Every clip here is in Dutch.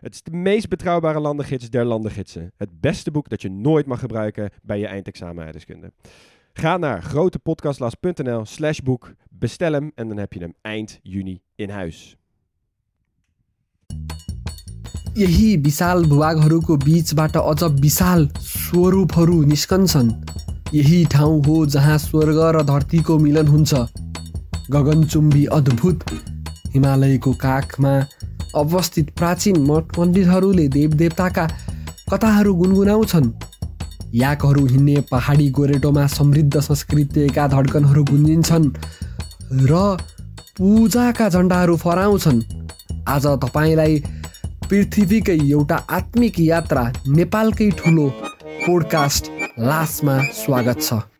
Het is de meest betrouwbare landengids der landengidsen. Het beste boek dat je nooit mag gebruiken bij je eindexamen aardrijkskunde. Ga naar grotepodcastlas.nl slash boek, bestel hem en dan heb je hem eind juni in huis. यही विशाल भूभागहरूको बीचबाट अझ विशाल स्वरूपहरू निस्कन्छन् यही ठाउँ हो जहाँ स्वर्ग र धरतीको मिलन हुन्छ गगनचुम्बी अद्भुत हिमालयको काखमा अवस्थित प्राचीन मठ मन्दिरहरूले देवदेवताका कथाहरू गुनगुनाउँछन्। याकहरू हिँड्ने पहाडी गोरेटोमा समृद्ध संस्कृतिका धड्कनहरू गुन्जिन्छन् र पूजाका झन्डाहरू फहराउँछन्। आज तपाईँलाई पृथ्वीकै एउटा आत्मिक यात्रा नेपालकै ठुलो पोडकास्ट लासमा स्वागत छ।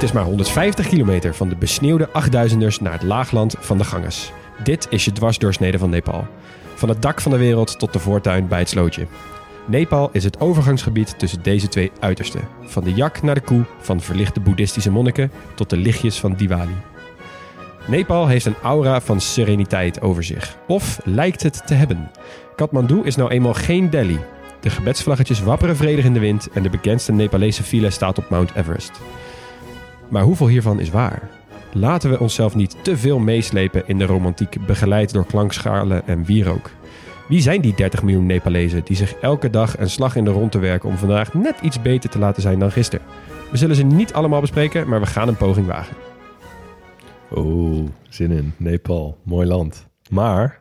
Het is maar 150 kilometer van de besneeuwde 8000ers naar het laagland van de Ganges. Dit is je dwarsdoorsnede van Nepal. Van het dak van de wereld tot de voortuin bij het slootje. Nepal is het overgangsgebied tussen deze twee uitersten. Van de jak naar de koe, van verlichte boeddhistische monniken tot de lichtjes van Diwali. Nepal heeft een aura van sereniteit over zich. Of lijkt het te hebben. Kathmandu is nou eenmaal geen Delhi. De gebedsvlaggetjes wapperen vredig in de wind en de bekendste Nepalese file staat op Mount Everest. Maar hoeveel hiervan is waar? Laten we onszelf niet te veel meeslepen in de romantiek, begeleid door klankschalen en wierook. Wie zijn die 30 miljoen Nepalezen die zich elke dag een slag in de rond te werken om vandaag net iets beter te laten zijn dan gisteren? We zullen ze niet allemaal bespreken, maar we gaan een poging wagen. Oeh, zin in. Nepal, mooi land. Maar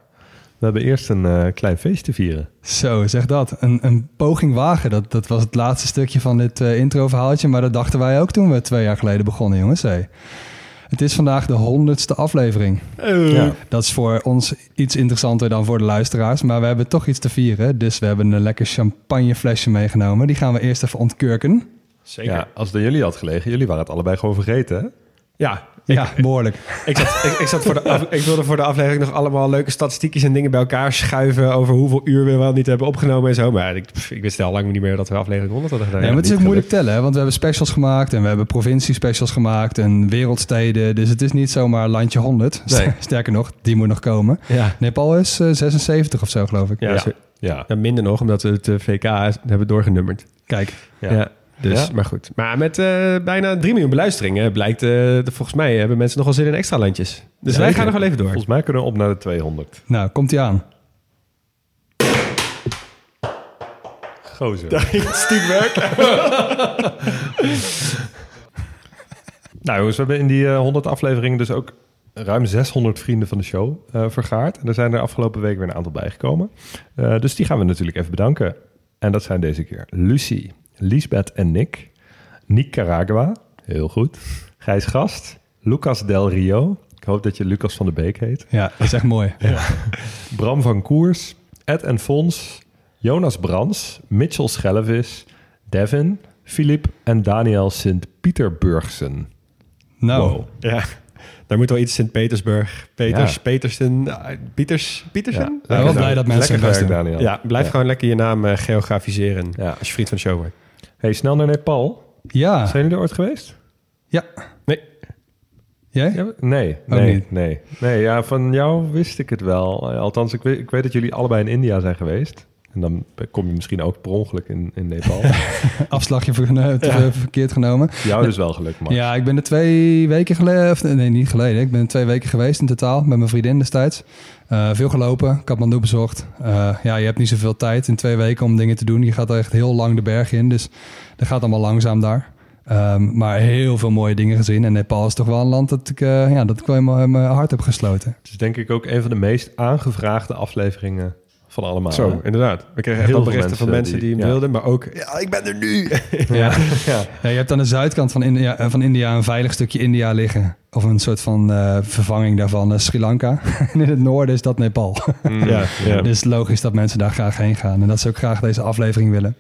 we hebben eerst een eh, klein feest te vieren. Zo, zeg dat. Een, een poging wagen. Dat, dat was het laatste stukje van dit uh, introverhaaltje. Maar dat dachten wij ook toen we twee jaar geleden begonnen, jongens. Hey. Het is vandaag de honderdste aflevering. Ja. Dat is voor ons iets interessanter dan voor de luisteraars. Maar we hebben toch iets te vieren. Dus we hebben een lekker champagneflesje meegenomen. Die gaan we eerst even ontkurken. Zeker. Ja, als het aan jullie had gelegen, jullie waren het allebei gewoon vergeten, hè? Ja, Ja, behoorlijk. Ik, zat, ik, ik, zat voor de af- ik wilde voor de aflevering nog allemaal leuke statistiekjes en dingen bij elkaar schuiven over hoeveel uur we wel niet hebben opgenomen en zo. Maar ik, pff, ik wist al lang niet meer dat we aflevering 100 hadden gedaan. Ja, maar het is ook moeilijk tellen, hè? want we hebben specials gemaakt en we hebben provincie-specials gemaakt en wereldsteden. Dus het is niet zomaar landje 100. Nee. Sterker nog, die moet nog komen. Ja, Nepal is eh, 76 of zo, geloof ik. ja, Ja, ja, minder nog, omdat we het eh, VK hebben doorgenummerd. Kijk, Ja. Dus, Ja. maar goed. Maar met eh, bijna 3 miljoen beluisteringen blijkt, eh, de- volgens mij hebben mensen nogal zin in extra landjes. Dus wij gaan nog wel even door. volgens mij kunnen we op naar de 200. nou, komt ie aan. Gozer. Stiekwerk. Nou jongens, we hebben in die eh, 100 afleveringen dus ook ruim 600 vrienden van de show eh, vergaard. En er zijn er afgelopen week weer een aantal bijgekomen. Eh, dus die gaan we natuurlijk even bedanken. En dat zijn deze keer Lucie, Lisbeth en Nick. Nicaragua, heel goed. Gijs Gast, Lucas Del Rio. Ik hoop dat je Lucas van de Beek heet. Ja, dat is echt mooi. Bram van Koers, Ed en Fons, Jonas Brans, Mitchell Schellevis, Devin, Filip en Daniel Sint-Pieterburgsen. Nou, Wow. Ja, daar moet wel iets Sint-Petersburg, Peters, Ja. Petersen, ah, Pieters, Pietersen? ben wel blij dat mensen Lekker. Daniel. Ja, blijf Ja. gewoon lekker je naam eh, geografiseren Ja. als je vriend van de show wordt. Hey, snel naar Nepal. ja. Zijn jullie er ooit geweest? Ja. Nee. Jij? Ja, nee, nee, nee. Nee, ja, van jou wist ik het wel. Althans, ik weet, ik weet dat jullie allebei in India zijn geweest. En dan kom je misschien ook per ongeluk in, in Nepal. Afslagje ver, eh, Ja. verkeerd genomen. jou dus wel gelukt, Max. Ja, ik ben er twee weken geleden, nee, niet geleden. Ik ben er twee weken geweest in totaal met mijn vriendin destijds. Eh, veel gelopen, Kathmandu bezocht. Eh, ja, je hebt niet zoveel tijd in twee weken om dingen te doen. Je gaat echt heel lang de berg in, dus dat gaat allemaal langzaam daar. Ehm, maar heel veel mooie dingen gezien. En Nepal is toch wel een land dat ik, ja, dat ik wel in mijn hart heb gesloten. Het is denk ik ook een van de meest aangevraagde afleveringen van allemaal. Zo, hè? inderdaad. We kregen Heel veel berichten van mensen die, die- hem ja. wilden, maar ook... Ja, ik ben er nu! Ja. Ja. Ja, je hebt aan de zuidkant van India, eh, van India een veilig stukje India liggen. Of een soort van eh, vervanging daarvan, eh, Sri Lanka. en in het noorden is dat Nepal. ja, ja. Dus logisch dat mensen daar graag heen gaan. En dat ze ook graag deze aflevering willen.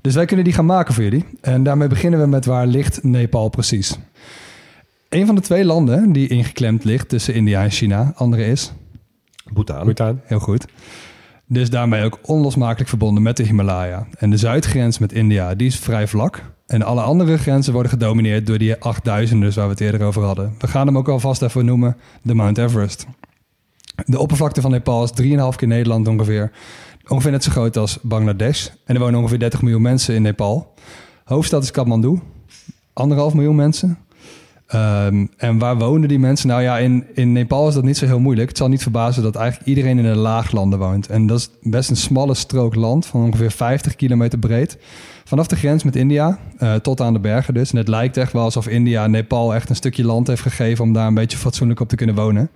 Dus wij kunnen die gaan maken voor jullie. En daarmee beginnen we met waar ligt Nepal precies. Een van de twee landen die ingeklemd ligt tussen India en China. Andere is, Bhutan. Bhutan. heel goed. Dus daarmee ook onlosmakelijk verbonden met de Himalaya. En de zuidgrens met India, die is vrij vlak. En alle andere grenzen worden gedomineerd door die 8000 dus waar we het eerder over hadden. We gaan hem ook alvast even noemen, de Mount Everest. De oppervlakte van Nepal is 3,5 keer Nederland ongeveer. Ongeveer net zo groot als Bangladesh. En er wonen ongeveer 30 miljoen mensen in Nepal. Hoofdstad is Kathmandu. Anderhalf miljoen mensen. Ehm, en waar wonen die mensen? Nou ja, in, in Nepal is dat niet zo heel moeilijk. Het zal niet verbazen dat eigenlijk iedereen in de laaglanden woont. En dat is best een smalle strook land van ongeveer 50 kilometer breed. Vanaf de grens met India eh, tot aan de bergen dus. En het lijkt echt wel alsof India Nepal echt een stukje land heeft gegeven... om daar een beetje fatsoenlijk op te kunnen wonen.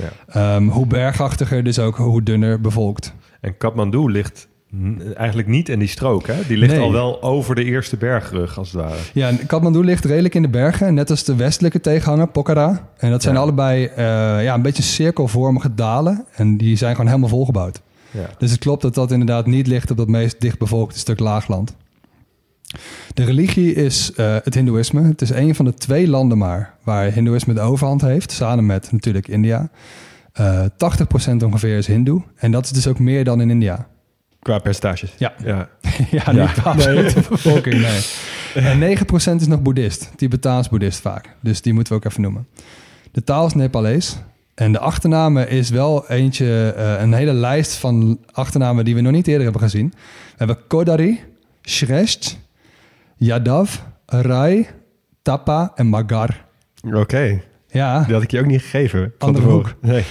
Ja. Ehm, hoe bergachtiger, dus ook hoe dunner bevolkt. En Kathmandu ligt eigenlijk niet in die strook. Hè? Die ligt Nee. al wel over de eerste bergrug, als het ware. Ja, Kathmandu ligt redelijk in de bergen, net als de westelijke tegenhanger, Pokhara. En dat zijn Ja. allebei eh, ja, een beetje cirkelvormige dalen. En die zijn gewoon helemaal volgebouwd. Ja. Dus het klopt dat dat inderdaad niet ligt op dat meest dichtbevolkte stuk laagland. De religie is eh, het hindoeïsme. Het is een van de twee landen maar waar hindoeïsme de overhand heeft. Samen met natuurlijk India. Eh 80% ongeveer is hindoe. En dat is dus ook meer dan in India. Qua percentages. Ja. ja. ja, niet de absolute bevolking, nee. En 9% is nog boeddhist. Tibetaans boeddhist vaak. Dus die moeten we ook even noemen. De taal is Nepalees. En de achternamen is wel eentje, eh, een hele lijst van achternamen die we nog niet eerder hebben gezien. We hebben Kodari, Shrest, Yadav, Rai, Tapa en Magar. Oké, Ja, die had ik je ook niet gegeven. van Andere tevoren. hoek. Nee.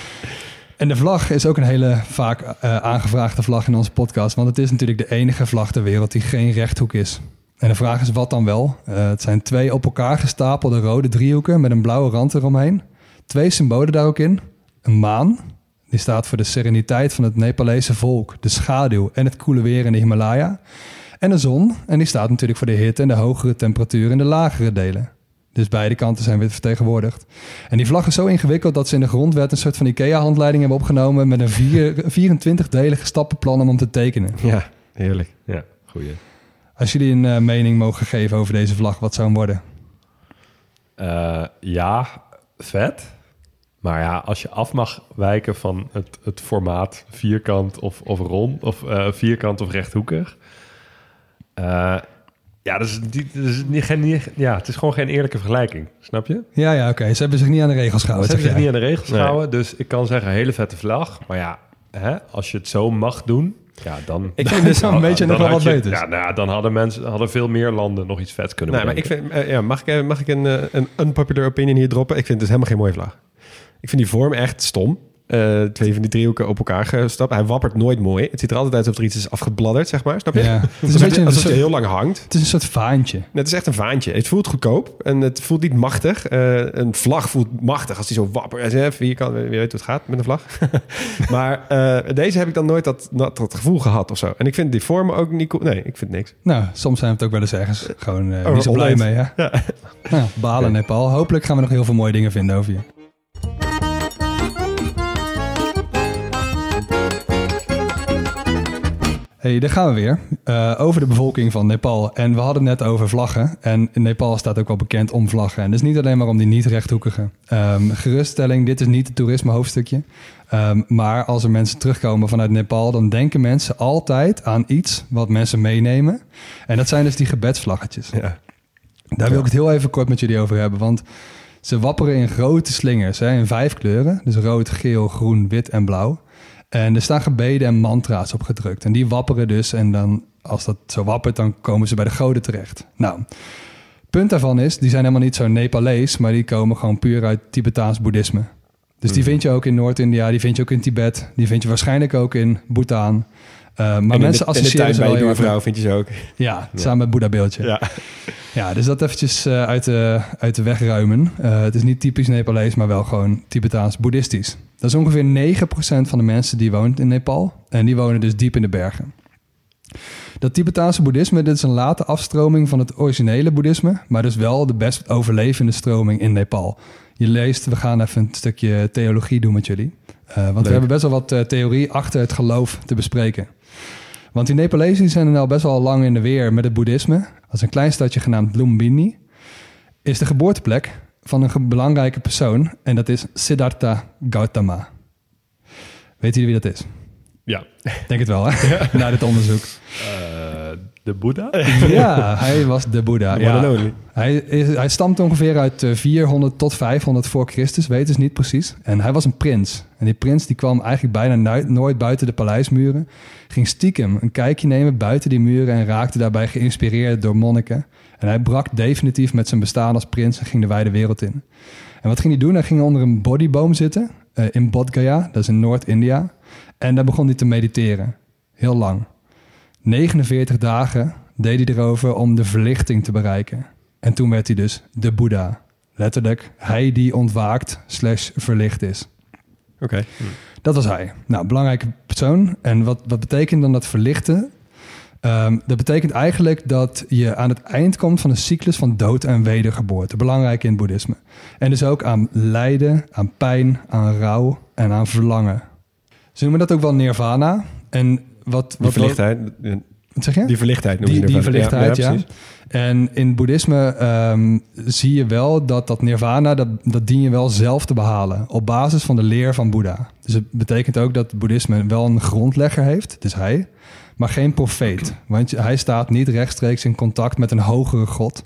En de vlag is ook een hele vaak eh, aangevraagde vlag in onze podcast. Want het is natuurlijk de enige vlag ter wereld die geen rechthoek is. En de vraag is wat dan wel? Eh, het zijn twee op elkaar gestapelde rode driehoeken met een blauwe rand eromheen. Twee symbolen daar ook in. Een maan, die staat voor de sereniteit van het Nepalese volk, de schaduw en het koele weer in de Himalaya. En een zon, en die staat natuurlijk voor de hitte en de hogere temperatuur in de lagere delen. Dus beide kanten zijn weer vertegenwoordigd. En die vlag is zo ingewikkeld dat ze in de grondwet een soort van IKEA-handleiding hebben opgenomen met een vier, 24-delige stappenplan om hem te tekenen. Ja, heerlijk. Ja, goeie. Als jullie een eh, mening mogen geven over deze vlag, wat zou hem worden? Eh, ja, vet. Maar ja, als je af mag wijken van het, het formaat vierkant of, of rond, of eh, vierkant of rechthoekig. Ja, dat is, dat is niet, geen, niet- ja, het is gewoon geen eerlijke vergelijking. Snap je? Ja, ja, oké. Ze hebben zich niet aan de regels Ze gehouden. hebben zich niet aan de regels Nee. gehouden. Dus ik kan zeggen, hele vette vlag. Maar ja, hè, als je het zo mag doen, ja, dan... Ik vind dus Dan weet je nog wel wat beters. Ja, nou, dan hadden mensen, hadden veel meer landen nog iets vets kunnen Nee, maar ik vind, eh, ja, mag ik, eh, mag ik een, eh, een unpopular opinion hier droppen? Ik vind het dus helemaal geen mooie vlag. Ik vind die vorm echt stom. Eh, twee van die driehoeken op elkaar gestapt. Hij wappert nooit mooi. Het ziet er altijd uit alsof er iets is afgebladderd, zeg maar. Snap je? Ja. Het is een beetje alsof het heel lang hangt. het is een soort vaantje. Nee, Het is echt een vaantje. Het voelt goedkoop en het voelt niet machtig. Eh, een vlag voelt machtig als die zo wappert. Vierkant, wie weet hoe het gaat met een vlag. maar eh, deze heb ik dan nooit dat, dat, dat gevoel gehad of zo. En ik vind die vormen ook niet cool. Nee, ik vind niks. Nou, soms zijn we het ook wel eens ergens gewoon Oh, niet zo blij oneens. mee. Hè? Ja. Nou, balen Nepal. Hopelijk gaan we nog heel veel mooie dingen vinden over je. Hey, daar gaan we weer. Eh, over de bevolking van Nepal. En we hadden het net over vlaggen. En in Nepal staat ook wel bekend om vlaggen. En dus niet alleen maar om die niet-rechthoekige. Ehm, geruststelling, dit is niet het toerisme hoofdstukje. Ehm, maar als er mensen terugkomen vanuit Nepal... dan denken mensen altijd aan iets wat mensen meenemen. En dat zijn dus die gebedsvlaggetjes. Ja. Daar wil ik het heel even kort met jullie over hebben. Want ze wapperen in grote slingers, hè, in vijf kleuren. Dus rood, geel, groen, wit en blauw. En er staan gebeden en mantra's op gedrukt. En die wapperen dus. En dan, als dat zo wappert, dan komen ze bij de goden terecht. Nou, punt daarvan is, die zijn helemaal niet zo Nepalees... maar die komen gewoon puur uit Tibetaans boeddhisme. Dus die vind je ook in Noord-India, die vind je ook in Tibet... die vind je waarschijnlijk ook in Bhutan. Eh, maar En mensen associëren ze bij wel buurvrouw vind je ze ook. Ja, samen met Boeddha beeldje. Ja. Ja, dus dat eventjes eh, uit, de, uit de weg ruimen. Eh, het is niet typisch Nepalees, maar wel gewoon Tibetaans boeddhistisch. Dat is ongeveer 9% van de mensen die woont in Nepal. En die wonen dus diep in de bergen. Dat Tibetaanse boeddhisme, dit is een late afstroming van het originele boeddhisme, maar dus wel de best overlevende stroming in Nepal. Je leest, we gaan even een stukje theologie doen met jullie. Want Leuk. we hebben best wel wat theorie achter het geloof te bespreken. Want die Nepalezen zijn er al best wel lang in de weer met het boeddhisme. Als een klein stadje genaamd Lumbini is de geboorteplek van een belangrijke persoon. En dat is Siddhartha Gautama. Weten jullie wie dat is? Ja. Denk het wel, hè? Na dit onderzoek. Eh, de Boeddha? Ja, hij was de Boeddha. Ja. Hij, is, hij stamt ongeveer uit eh, 400 tot 500 voor Christus, weten ze niet precies. En hij was een prins. En die prins die kwam eigenlijk bijna nooit, buiten de paleismuren. Ging stiekem een kijkje nemen buiten die muren en raakte daarbij geïnspireerd door monniken. En hij brak definitief met zijn bestaan als prins en ging de wijde wereld in. En wat ging hij doen? Hij ging onder een bodyboom zitten eh, in Bodh Gaya, dat is in Noord-India. En daar begon hij te mediteren. Heel lang. 49 dagen deed hij erover om de verlichting te bereiken. En toen werd hij dus de Boeddha. Letterlijk, hij die ontwaakt slash verlicht is. Oké. Dat was hij. Nou, belangrijke persoon. En wat, wat betekent dan dat verlichten? Ehm, dat betekent eigenlijk dat je aan het eind komt van een cyclus van dood en wedergeboorte. Belangrijk in het boeddhisme. En dus ook aan lijden, aan pijn, aan rouw en aan verlangen. Ze noemen dat ook wel nirvana. En wat, Die wat verlichtheid, Wat zeg je? die verlichtheid Die, ze die verlichtheid, ja. En in het boeddhisme ehm, zie je wel dat dat nirvana, dat, dat dien je wel zelf te behalen. Op basis van de leer van Boeddha. Dus het betekent ook dat boeddhisme wel een grondlegger heeft, dus hij. Maar geen profeet. Want je- hij staat niet rechtstreeks in contact met een hogere god.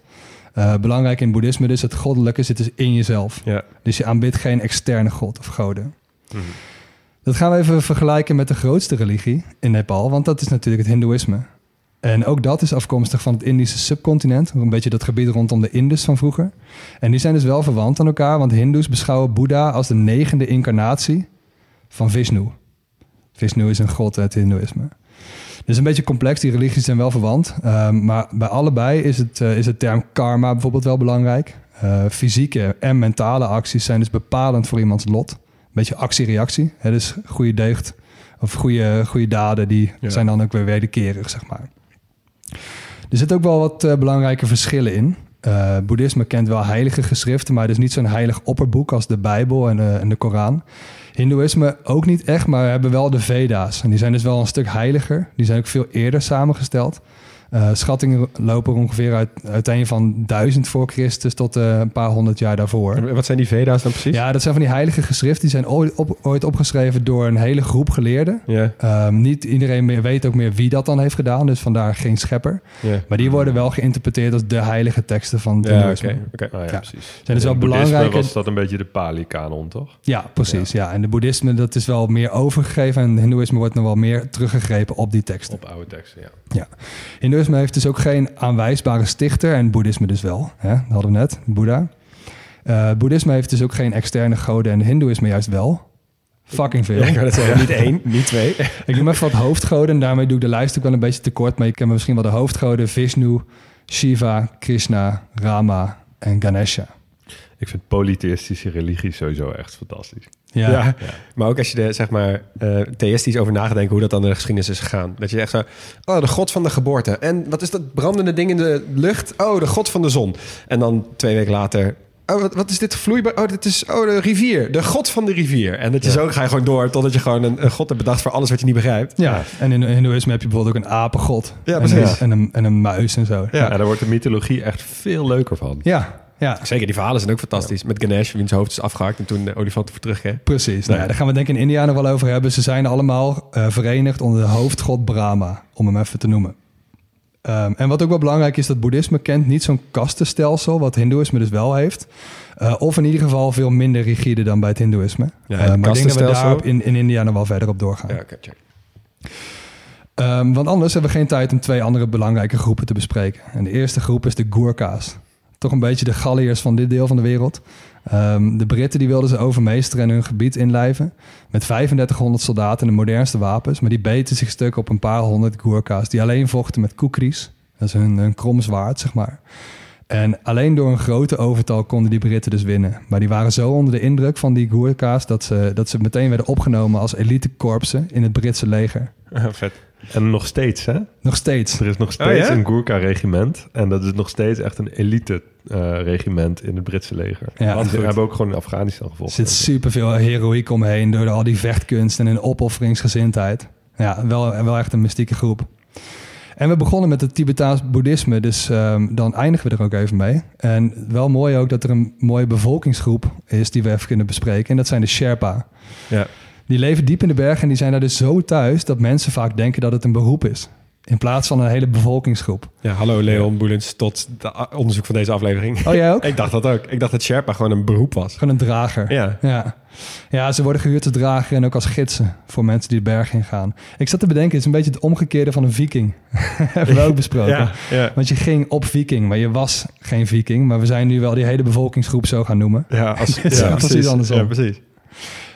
Eh, belangrijk in boeddhisme dus het goddelijke zit dus in jezelf. Ja. Dus je aanbidt geen externe god of goden. Dat gaan we even vergelijken met de grootste religie in Nepal, want dat is natuurlijk het Hindoeïsme. En ook dat is afkomstig van het Indische subcontinent, een beetje dat gebied rondom de Indus van vroeger. En die zijn dus wel verwant aan elkaar, want Hindoes beschouwen Boeddha als de negende incarnatie van Vishnu. Vishnu is een god uit het Hindoeïsme. Dus een beetje complex, die religies zijn wel verwant. Ehm, maar bij allebei is, het, eh, is de term karma bijvoorbeeld wel belangrijk. Eh, fysieke en mentale acties zijn dus bepalend voor iemands lot. Beetje actie-reactie. Dus goede deugd of goede, goede daden, die Ja. zijn dan ook weer wederkerig, zeg maar. Er zitten ook wel wat eh, belangrijke verschillen in. Eh, boeddhisme kent wel heilige geschriften, maar het is niet zo'n heilig opperboek als de Bijbel en, eh, en de Koran. Hindoeïsme ook niet echt, maar we hebben wel de Veda's. En die zijn dus wel een stuk heiliger. Die zijn ook veel eerder samengesteld. Eh, schattingen lopen er ongeveer uit, uiteen van duizend voor Christus tot eh, een paar honderd jaar daarvoor. En Wat zijn die Veda's dan precies? Ja, dat zijn van die heilige geschriften. Die zijn ooit, op, ooit opgeschreven door een hele groep geleerden. Ja, Ehm, niet iedereen meer weet ook meer wie dat dan heeft gedaan. Dus vandaar geen schepper. ja. Maar die worden wel geïnterpreteerd als de heilige teksten van het Ja, oké. oké. Ja, Ja. precies. Zijn dus wel belangrijke- was dat een beetje de Pali-kanon, toch? Ja, precies. Ja. En de boeddhisme dat is wel meer overgegeven. En de hindoeïsme wordt nog wel meer teruggegrepen op die teksten. Op oude teksten, ja. Hindoeïsme heeft dus ook geen aanwijsbare stichter. En boeddhisme dus wel. Hè? Dat hadden we net, Boeddha. Eh boeddhisme heeft dus ook geen externe goden. En hindoeïsme juist wel. Fucking veel. Ja, ik net zeggen, niet één, niet twee. Ik noem even wat hoofdgoden. En daarmee doe ik de lijst ook wel een beetje tekort. Maar je kent misschien wel de hoofdgoden. Vishnu, Shiva, Krishna, Rama en Ganesha. Ik vind polytheïstische religie sowieso echt fantastisch. Ja, Ja. Maar ook als je er zeg maar eh theïstisch over nadenkt hoe dat dan in de geschiedenis is gegaan. Dat je echt zo, oh, de god van de geboorte. En wat is dat brandende ding in de lucht? Oh, de god van de zon. En dan twee weken later, oh, wat, wat is dit vloeibaar? Oh, dit is, oh, de rivier. De god van de rivier. En dat je zo ga je gewoon door totdat je gewoon een, een god hebt bedacht voor alles wat je niet begrijpt. Ja, en in Hindoeïsme heb je bijvoorbeeld ook een apengod. Ja, en, precies. En, een, en een muis en zo. Ja. Ja, daar wordt de mythologie echt veel leuker van. Ja, ja, Zeker, die verhalen zijn ook fantastisch. Met Ganesh, wiens hoofd is afgehakt en toen de olifant ervoor terugkreeg. precies. Nou, ja, daar gaan we denk ik in India nog wel over hebben. Ze zijn allemaal eh, verenigd onder de hoofdgod Brahma, om hem even te noemen. Ehm, en wat ook wel belangrijk is, dat boeddhisme kent niet zo'n kastenstelsel, wat hindoeïsme dus wel heeft. Eh, of in ieder geval veel minder rigide dan bij het hindoeïsme. Ja, Eh, maar ik denk dat we kastenstelsel- daar in, in India nog wel verder op doorgaan. Ja, oké, check. Ehm, want anders hebben we geen tijd om twee andere belangrijke groepen te bespreken. En de eerste groep is de Gurkha's. Toch een beetje de Galliërs van dit deel van de wereld. Ehm, de Britten die wilden ze overmeesteren en hun gebied inlijven. Met 3500 soldaten en de modernste wapens. Maar die beten zich stuk op een paar honderd Gurkha's die alleen vochten met kukris. Dat is hun, hun krom zwaard, zeg maar. En alleen door een grote overtal konden die Britten dus winnen. Maar die waren zo onder de indruk van die Gurkha's... dat ze, dat ze meteen werden opgenomen als elitekorpsen in het Britse leger. Vet. En nog steeds, hè? Nog steeds. Er is nog steeds ja? een Gurkha-regiment. En dat is nog steeds echt een elite-regiment in het Britse leger. Ja. Want we hebben ook gewoon in Afghanistan Er gevochten. zit superveel heroïek omheen door al die vechtkunst en een opofferingsgezindheid. Ja, wel, wel echt een mystieke groep. En we begonnen met het Tibetaans boeddhisme, dus ehm, dan eindigen we er ook even mee. En wel mooi ook dat er een mooie bevolkingsgroep is die we even kunnen bespreken. En dat zijn de Sherpa. Ja. Die leven diep in de bergen en die zijn daar dus zo thuis dat mensen vaak denken dat het een beroep is. In plaats van een hele bevolkingsgroep. Ja, hallo Leon Boelens, tot a- onderzoek van deze aflevering. Oh, jij ook? ik dacht dat ook. Ik dacht dat Sherpa gewoon een beroep was. Gewoon een drager. Ja. Ja. ja, ze worden gehuurd als drager en ook als gidsen voor mensen die de berg in gaan. Ik zat te bedenken, het is een beetje het omgekeerde van een viking. Hebben we ook besproken. Ja, ja. Want je ging op viking, maar je was geen viking. Maar we zijn nu wel die hele bevolkingsgroep zo gaan noemen. Ja, als, Het is precies andersom. Ja, precies.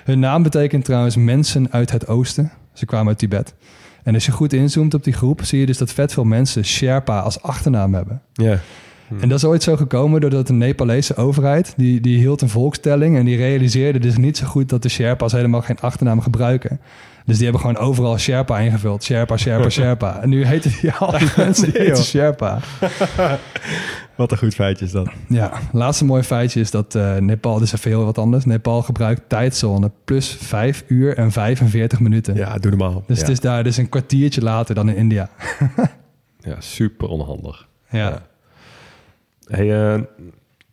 Hun naam betekent trouwens mensen uit het oosten. Ze kwamen uit Tibet. En als je goed inzoomt op die groep, zie je dus dat vet veel mensen Sherpa als achternaam hebben. Ja. En dat is ooit zo gekomen doordat de Nepalese overheid... Die, die hield een volkstelling en die realiseerde dus niet zo goed... dat de Sherpa's helemaal geen achternaam gebruiken. Dus die hebben gewoon overal Sherpa ingevuld. Sherpa, Sherpa, Sherpa. En nu heten die al die mensen Nee. Sherpa. Wat een goed feitje is dat. Ja, laatste mooi feitje is dat eh, Nepal, dus even heel wat anders. Nepal gebruikt tijdzone plus 5 uur en 45 minuten. Ja, doe normaal. Dus ja. het is daar dus een kwartiertje later dan in India. Ja, super onhandig. Ja. Hey, eh,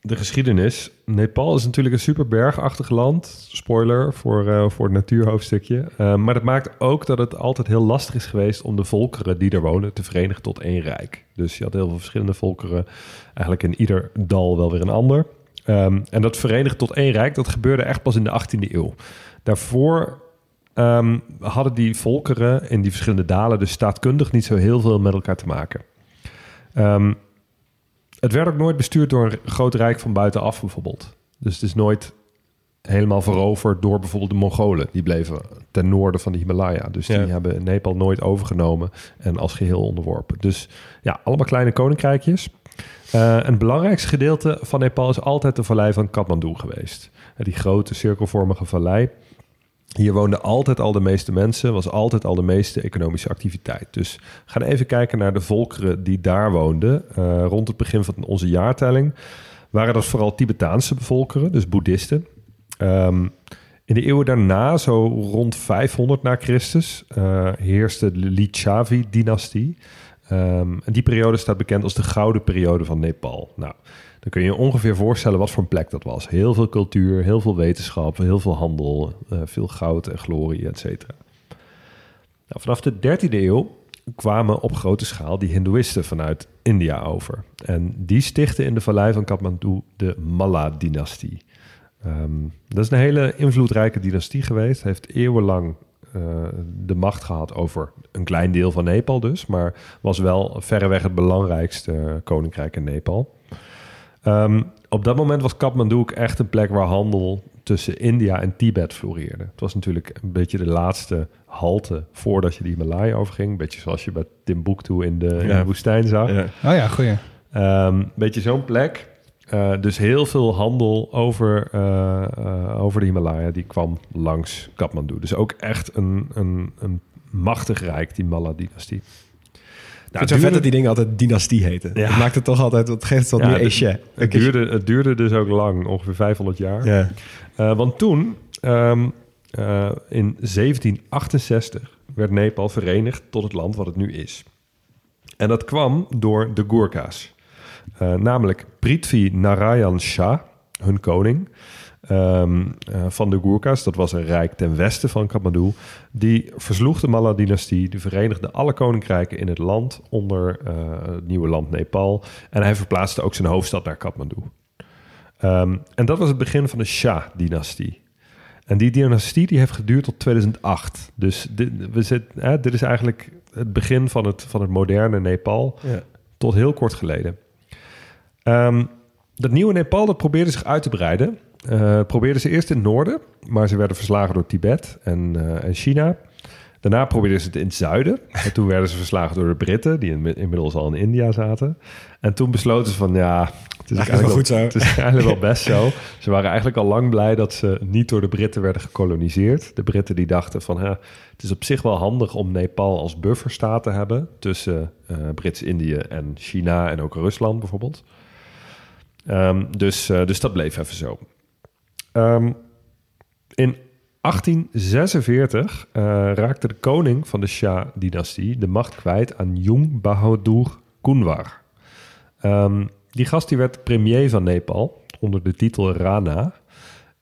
de geschiedenis. Nepal is natuurlijk een super bergachtig land. Spoiler voor, eh, voor het natuurhoofdstukje. Eh, maar dat maakt ook dat het altijd heel lastig is geweest om de volkeren die er wonen te verenigen tot één rijk. Dus je had heel veel verschillende volkeren. Eigenlijk in ieder dal wel weer een ander. Ehm, en dat verenigen tot één rijk, dat gebeurde echt pas in de 18e eeuw. Daarvoor ehm, hadden die volkeren in die verschillende dalen dus staatkundig niet zo heel veel met elkaar te maken. Ehm, het werd ook nooit bestuurd door een groot rijk van buitenaf bijvoorbeeld. Dus het is nooit helemaal veroverd door bijvoorbeeld de Mongolen. Die bleven ten noorden van de Himalaya. Dus die Ja. hebben Nepal nooit overgenomen en als geheel onderworpen. Dus ja, allemaal kleine koninkrijkjes. Eh, en het belangrijkste gedeelte van Nepal is altijd de vallei van Kathmandu geweest. Die grote cirkelvormige vallei. Hier woonden altijd al de meeste mensen, was altijd al de meeste economische activiteit. Dus we gaan even kijken naar de volkeren die daar woonden. Eh, rond het begin van onze jaartelling waren dat vooral Tibetaanse volkeren, dus boeddhisten. Ehm, in de eeuwen daarna, zo rond 500 na Christus, eh, heerste de Lichavi-dynastie. Ehm, en die periode staat bekend als de gouden periode van Nepal. Nou, dan kun je ongeveer voorstellen wat voor een plek dat was. Heel veel cultuur, heel veel wetenschap, heel veel handel, eh, veel goud en glorie, et cetera. Nou, vanaf de 13e eeuw kwamen op grote schaal die Hindoeïsten vanuit India over. En die stichten in de vallei van Kathmandu de Malla-dynastie. Ehm, dat is een hele invloedrijke dynastie geweest. Heeft eeuwenlang eh, de macht gehad over een klein deel van Nepal dus. Maar was wel verreweg het belangrijkste koninkrijk in Nepal. Ehm, op dat moment was Kathmandu ook echt een plek waar handel tussen India en Tibet floreerde. Het was natuurlijk een beetje de laatste halte voordat je die Himalaya overging. Een beetje zoals je bij Timbuktu in de, in Ja. de woestijn zag. Ja. Oh ja, goeie. Ehm, beetje zo'n plek. Eh, dus heel veel handel over, eh, eh, over de Himalaya, die kwam langs Kathmandu. Dus ook echt een, een, een machtig rijk, die Malla-dynastie. Nou, het is vet dat die dingen altijd dynastie heten. Ja. Dat maakt het toch altijd, dat geeft het wat Ja, meer het- echet. Het duurde, het duurde dus ook lang, ongeveer 500 jaar. Ja. Eh, want toen, ehm, eh, in 1768, werd Nepal verenigd tot het land wat het nu is. En dat kwam door de Gurkha's. Eh, namelijk Prithvi Narayan Shah, hun koning, ehm, eh, van de Gurkha's. Dat was een rijk ten westen van Kathmandu. Die versloeg de Malla-dynastie. Die verenigde alle koninkrijken in het land onder eh, het nieuwe land Nepal. En hij verplaatste ook zijn hoofdstad naar Kathmandu. Ehm, en dat was het begin van de Shah-dynastie. En die dynastie die heeft geduurd tot 2008. Dus dit, we zit, hè, dit is eigenlijk het begin van het, van het moderne Nepal Ja. tot heel kort geleden. Ehm, dat nieuwe Nepal dat probeerde zich uit te breiden. Eh, probeerden ze eerst in het noorden, maar ze werden verslagen door Tibet en, eh, en China. Daarna probeerden ze het in het zuiden. En toen werden ze verslagen door de Britten, die in, inmiddels al in India zaten. En toen besloten ze van, ja, het is eigenlijk, wel goed zo. Het is eigenlijk wel best zo. Ze waren eigenlijk al lang blij dat ze niet door de Britten werden gekoloniseerd. De Britten die dachten van, het is op zich wel handig om Nepal als bufferstaat te hebben... tussen eh, Brits-Indië en China en ook Rusland bijvoorbeeld. Ehm, dus, dus dat bleef even zo. Ehm, in 1846 eh, raakte de koning van de Shah-dynastie de macht kwijt aan Jung Bahadur Kunwar. Ehm, die gast die werd premier van Nepal onder de titel Rana.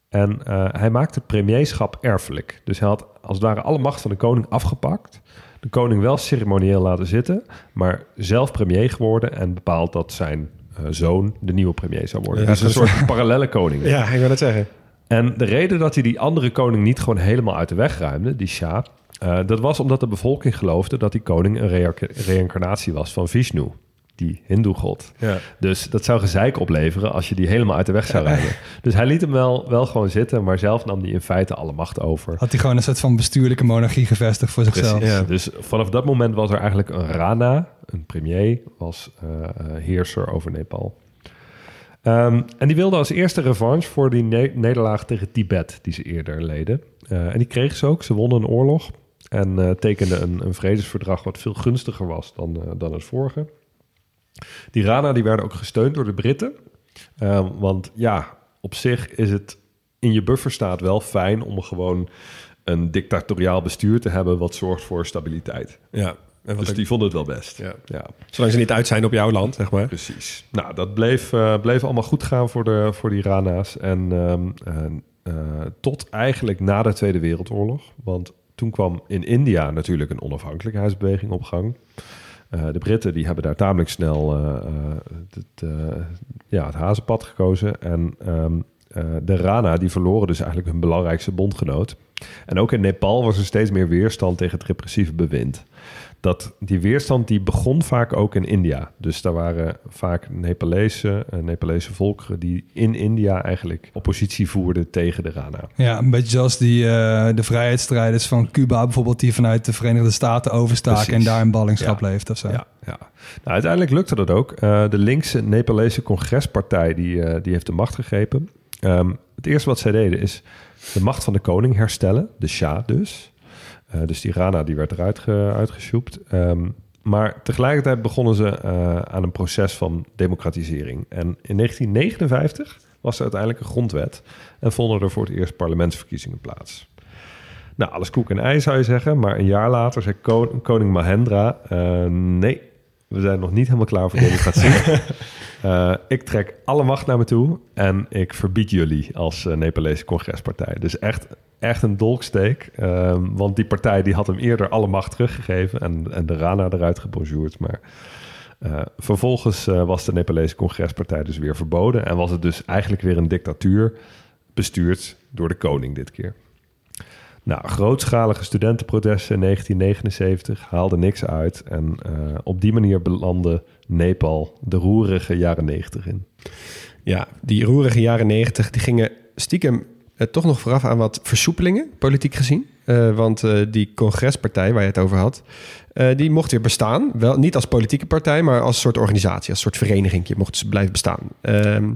En eh, hij maakte het premierschap erfelijk. Dus hij had als het ware alle macht van de koning afgepakt. De koning wel ceremonieel laten zitten, maar zelf premier geworden en bepaald dat zijn eh, zoon de nieuwe premier zou worden. Ja, dus een dat soort parallelle koning. Ja, ik wil het zeggen. En de reden dat hij die andere koning niet gewoon helemaal uit de weg ruimde, die Shah, eh, dat was omdat de bevolking geloofde dat die koning een rea- reïncarnatie was van Vishnu, die hindoe-god. Ja. Dus dat zou gezeik opleveren als je die helemaal uit de weg zou ruimen. Dus hij liet hem wel, wel gewoon zitten, maar zelf nam hij in feite alle macht over. Had hij gewoon een soort van bestuurlijke monarchie gevestigd voor zichzelf. Ja. Dus vanaf dat moment was er eigenlijk een Rana, een premier, was eh, eh, heerser over Nepal. Ehm, en die wilde als eerste revanche voor die ne- nederlaag tegen Tibet, die ze eerder leden. Eh, en die kregen ze ook. Ze wonnen een oorlog en eh, tekenden een, een vredesverdrag wat veel gunstiger was dan, eh, dan het vorige. Die Rana die werden ook gesteund door de Britten. Ehm, want ja, op zich is het in je bufferstaat wel fijn om gewoon een dictatoriaal bestuur te hebben wat zorgt voor stabiliteit. Ja. En wat Dus die vonden het wel best. Ja. ja. Zolang ze niet uit zijn op jouw land, zeg maar. Precies. Nou, dat bleef, eh, bleef allemaal goed gaan voor, de, voor die Rana's. En ehm, eh, tot eigenlijk na de Tweede Wereldoorlog. Want toen kwam in India natuurlijk een onafhankelijkheidsbeweging op gang. Eh, de Britten die hebben daar tamelijk snel het, ja, het hazenpad gekozen. En ehm, eh, de Rana die verloren dus eigenlijk hun belangrijkste bondgenoot. En ook in Nepal was er steeds meer weerstand tegen het repressieve bewind dat die weerstand die begon vaak ook in India. Dus daar waren vaak Nepalese, eh, Nepalese volkeren die in India eigenlijk oppositie voerden tegen de Rana. Ja, een beetje zoals die, eh, de vrijheidsstrijders van Cuba bijvoorbeeld... die vanuit de Verenigde Staten overstaken Precies. en daar in ballingschap Ja. leeft of zo. Ja, ja. Nou, uiteindelijk lukte dat ook. Eh, de linkse Nepalese congrespartij die, die heeft de macht gegrepen. Ehm, het eerste wat zij deden is de macht van de koning herstellen, de Shah dus. Eh, dus die Rana die werd eruit ge, uitgesjoept. Ehm, maar tegelijkertijd begonnen ze eh, aan een proces van democratisering. En in 1959 was er uiteindelijk een grondwet en vonden er voor het eerst parlementsverkiezingen plaats. Nou, alles koek en ei zou je zeggen, maar een jaar later zei ko- koning Mahendra: eh, nee, we zijn nog niet helemaal klaar voor democratie. Ik trek alle macht naar me toe en ik verbied jullie als Nepalese congrespartij. Dus echt, echt een dolksteek, eh, want die partij die had hem eerder alle macht teruggegeven en, en de Rana eruit gebonjourd. Maar eh, vervolgens eh, was de Nepalese congrespartij dus weer verboden en was het dus eigenlijk weer een dictatuur bestuurd door de koning dit keer. Nou, grootschalige studentenprotesten in 1979 haalden niks uit. En eh, op die manier belandde Nepal de roerige jaren 90 in. Ja, die roerige jaren negentig, die gingen stiekem toch nog vooraf aan wat versoepelingen, politiek gezien. Eh, want eh, die congrespartij waar je het over had, eh, die mocht weer bestaan. Wel niet als politieke partij, maar als soort organisatie, als soort vereniging. Je mocht dus blijven bestaan. Ehm,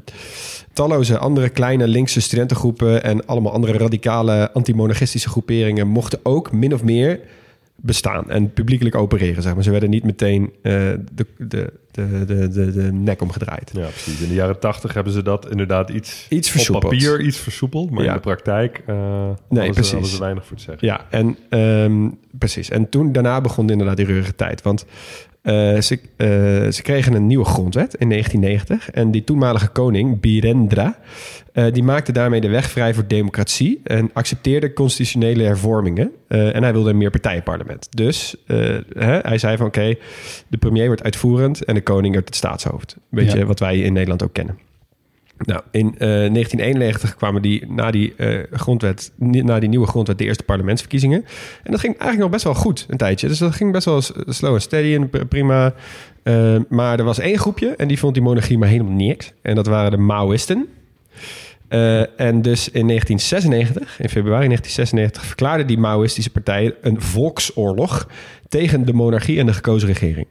talloze andere kleine linkse studentengroepen en allemaal andere radicale antimonarchistische groeperingen mochten ook min of meer bestaan en publiekelijk opereren. Zeg maar. Ze werden niet meteen eh, de, de, de, de, de, de nek omgedraaid. Ja, precies. In de jaren 80 hebben ze dat inderdaad iets, Iets op versoepeld. papier iets versoepeld. Maar Ja. in de praktijk eh hadden, precies. ze, hadden ze weinig voor te zeggen. Ja, en ehm, precies. En toen daarna begon inderdaad die rurige tijd. Want eh, ze, eh, ze kregen een nieuwe grondwet in 1990. En die toenmalige koning, Birendra, eh, die maakte daarmee de weg vrij voor democratie en accepteerde constitutionele hervormingen. En hij wilde een meerpartijenparlement. Dus hè, hij zei van oké, de premier wordt uitvoerend en de koning wordt het staatshoofd. Beetje Ja. wat wij in Nederland ook kennen. Nou, in eh, 1991 kwamen die na die eh, grondwet, na die nieuwe grondwet, de eerste parlementsverkiezingen. En dat ging eigenlijk nog best wel goed een tijdje. Dus dat ging best wel slow en steady en pr- prima. Eh, maar er was één groepje en die vond die monarchie maar helemaal niks. En dat waren de Maoïsten. Eh, en dus in 1996, in februari 1996, verklaarde die Maoïstische partij een volksoorlog tegen de monarchie en de gekozen regering.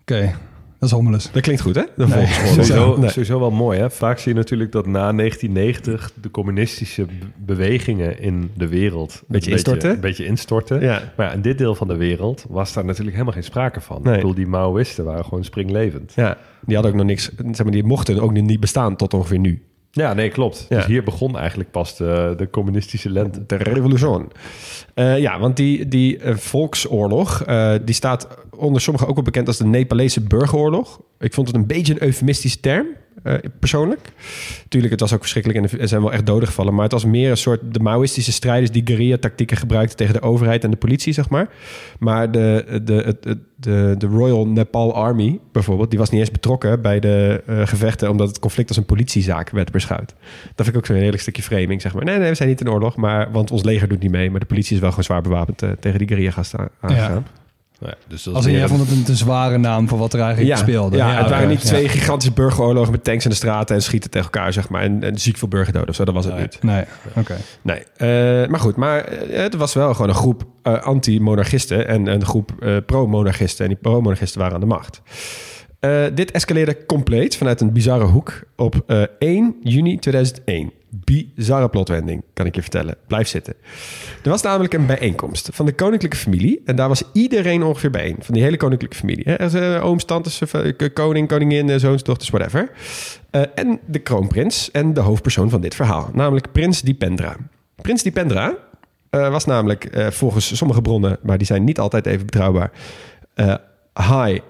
Oké, dat is hommeles. Dat klinkt goed, hè? De Nee. Sowieso, Nee. sowieso wel mooi. Hè? Vaak zie je natuurlijk dat na 1990 de communistische be- bewegingen in de wereld Beetje een instorten? Een beetje instorten. Ja. Maar ja, in dit deel van de wereld was daar natuurlijk helemaal geen sprake van. Nee. Ik bedoel, die Maoïsten waren gewoon springlevend. ja, die hadden ook nog niks, zeg maar, die mochten ook niet bestaan tot ongeveer nu. Ja, nee, klopt. Ja. Dus hier begon eigenlijk pas de, de communistische lente. De revolution. Eh, ja, want die, die eh, volksoorlog, eh, die staat onder sommigen ook wel bekend als de Nepalese burgeroorlog. Ik vond het een beetje een eufemistische term, eh, persoonlijk. Tuurlijk, het was ook verschrikkelijk en er zijn wel echt doden gevallen. Maar het was meer een soort de Maoïstische strijders die guerrilla-tactieken gebruikten tegen de overheid en de politie, zeg maar. Maar de, de, het- de, de Royal Nepal Army bijvoorbeeld, die was niet eens betrokken bij de eh, gevechten, omdat het conflict als een politiezaak werd beschouwd. Dat vind ik ook zo'n heerlijk stukje framing, zeg maar. Nee, nee, we zijn niet in oorlog, maar, want ons leger doet niet mee. Maar de politie is wel gewoon zwaar bewapend eh, tegen die guerrilla-gasten aan- aangegaan. Ja, dus dat Als jij een- vond het een te zware naam voor wat er eigenlijk speelde. Ja, het waren niet ja. twee gigantische burgeroorlogen met tanks in de straten en schieten tegen elkaar, zeg maar. En, en ziek veel burgerdoden of zo, dat was het Nee. niet. Nee, oké. Nee, eh, maar goed, maar eh, het was wel gewoon een groep eh, anti-monarchisten en een groep eh, pro-monarchisten. En die pro-monarchisten waren aan de macht. Eh, dit escaleerde compleet vanuit een bizarre hoek op eh, 1 juni 2001. Bizarre plotwending, kan ik je vertellen. Blijf zitten. Er was namelijk een bijeenkomst van de koninklijke familie. En daar was iedereen ongeveer bijeen. Van die hele koninklijke familie. Hè? Dus, eh, ooms, tantes, eh, koning, koningin, eh, zoons, dochters, whatever. Eh, en de kroonprins en de hoofdpersoon van dit verhaal. Namelijk prins Dipendra. Prins Dipendra eh, was namelijk eh, volgens sommige bronnen... maar die zijn niet altijd even betrouwbaar... eh high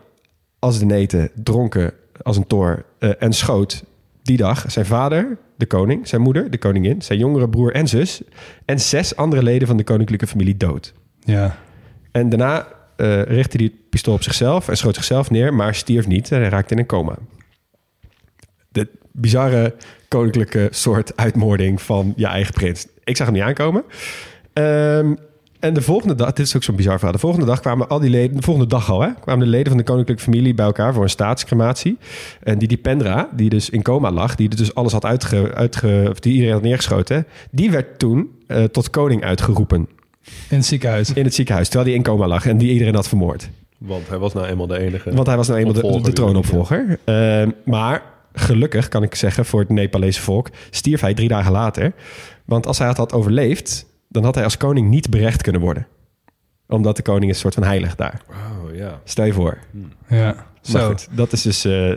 als de neten, dronken als een toor... eh, en schoot die dag zijn vader, de koning, zijn moeder, de koningin... zijn jongere broer en zus... en zes andere leden van de koninklijke familie dood. Ja. En daarna eh, richtte hij het pistool op zichzelf en schoot zichzelf neer, maar stierf niet en hij raakte in een coma. De bizarre koninklijke soort uitmoording van je eigen prins. Ik zag hem niet aankomen. Ehm, en de volgende dag, dit is ook zo'n bizar verhaal. De volgende dag kwamen al die leden, de volgende dag al, hè, kwamen de leden van de koninklijke familie bij elkaar voor een staatscrematie. En die Dipendra, die dus in coma lag, die dus alles had uitge, uitge of die iedereen had neergeschoten, die werd toen eh, tot koning uitgeroepen In het ziekenhuis. in het ziekenhuis, terwijl hij in coma lag en die iedereen had vermoord. Want hij was nou eenmaal de enige. Want hij was nou eenmaal de troonopvolger. Eh, maar gelukkig, kan ik zeggen, voor het Nepalese volk, stierf hij drie dagen later. Want als hij het had overleefd, dan had hij als koning niet berecht kunnen worden. Omdat de koning is een soort van heilig daar. Oh ja. Stel je voor. Ja. Maar Zo. goed, dat is dus... eh,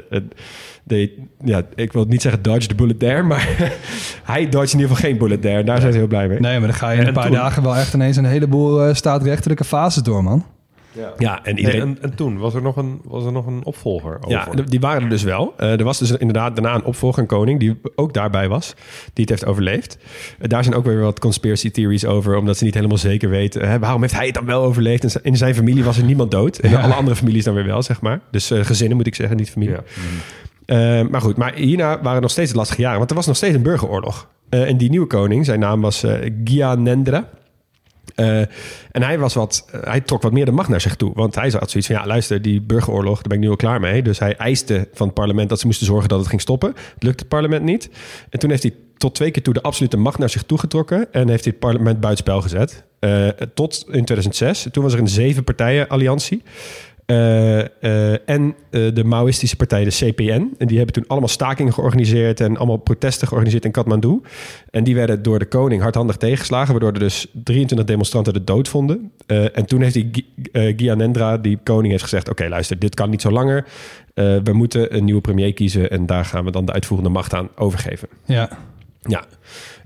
de, ja, ik wil niet zeggen dodge the bullet there, maar hij dodge in ieder geval geen bullet there. Daar zijn ze heel blij mee. Nee, maar dan ga je in En een paar toen? dagen wel echt ineens een heleboel eh, staatrechtelijke fases door, man. Ja. Ja, en Nee, iedereen... en, en toen was er nog een, was er nog een opvolger over. Ja, die waren er dus wel. Eh, er was dus inderdaad daarna een opvolger, een koning, die ook daarbij was, die het heeft overleefd. Eh, daar zijn ook weer wat conspiracy theories over, omdat ze niet helemaal zeker weten. hè, waarom heeft hij het dan wel overleefd? En in zijn familie was er niemand dood. En Ja. alle andere families dan weer wel, zeg maar. Dus eh, gezinnen moet ik zeggen, niet familie. Ja. Eh, maar goed, maar hierna waren nog steeds lastige jaren, want er was nog steeds een burgeroorlog. Eh, en die nieuwe koning, zijn naam was eh Gyanendra. Eh, en hij, was wat, eh, hij trok wat meer de macht naar zich toe. Want hij had zoiets van, ja luister, die burgeroorlog, daar ben ik nu al klaar mee. Dus hij eiste van het parlement dat ze moesten zorgen dat het ging stoppen. Het lukte het parlement niet. En toen heeft hij tot twee keer toe de absolute macht naar zich toegetrokken. En heeft hij het parlement buitenspel gezet. Eh, tot in 2006. Toen was er een zeven partijen alliantie. Eh, eh, en eh, de Maoïstische partij, de CPN. En die hebben toen allemaal stakingen georganiseerd en allemaal protesten georganiseerd in Kathmandu. En die werden door de koning hardhandig tegengeslagen, waardoor er dus 23 demonstranten de dood vonden. En toen heeft die Gyanendra, die koning, heeft gezegd: Oké, luister, dit kan niet zo langer. We moeten een nieuwe premier kiezen en daar gaan we dan de uitvoerende macht aan overgeven. Ja. Ja.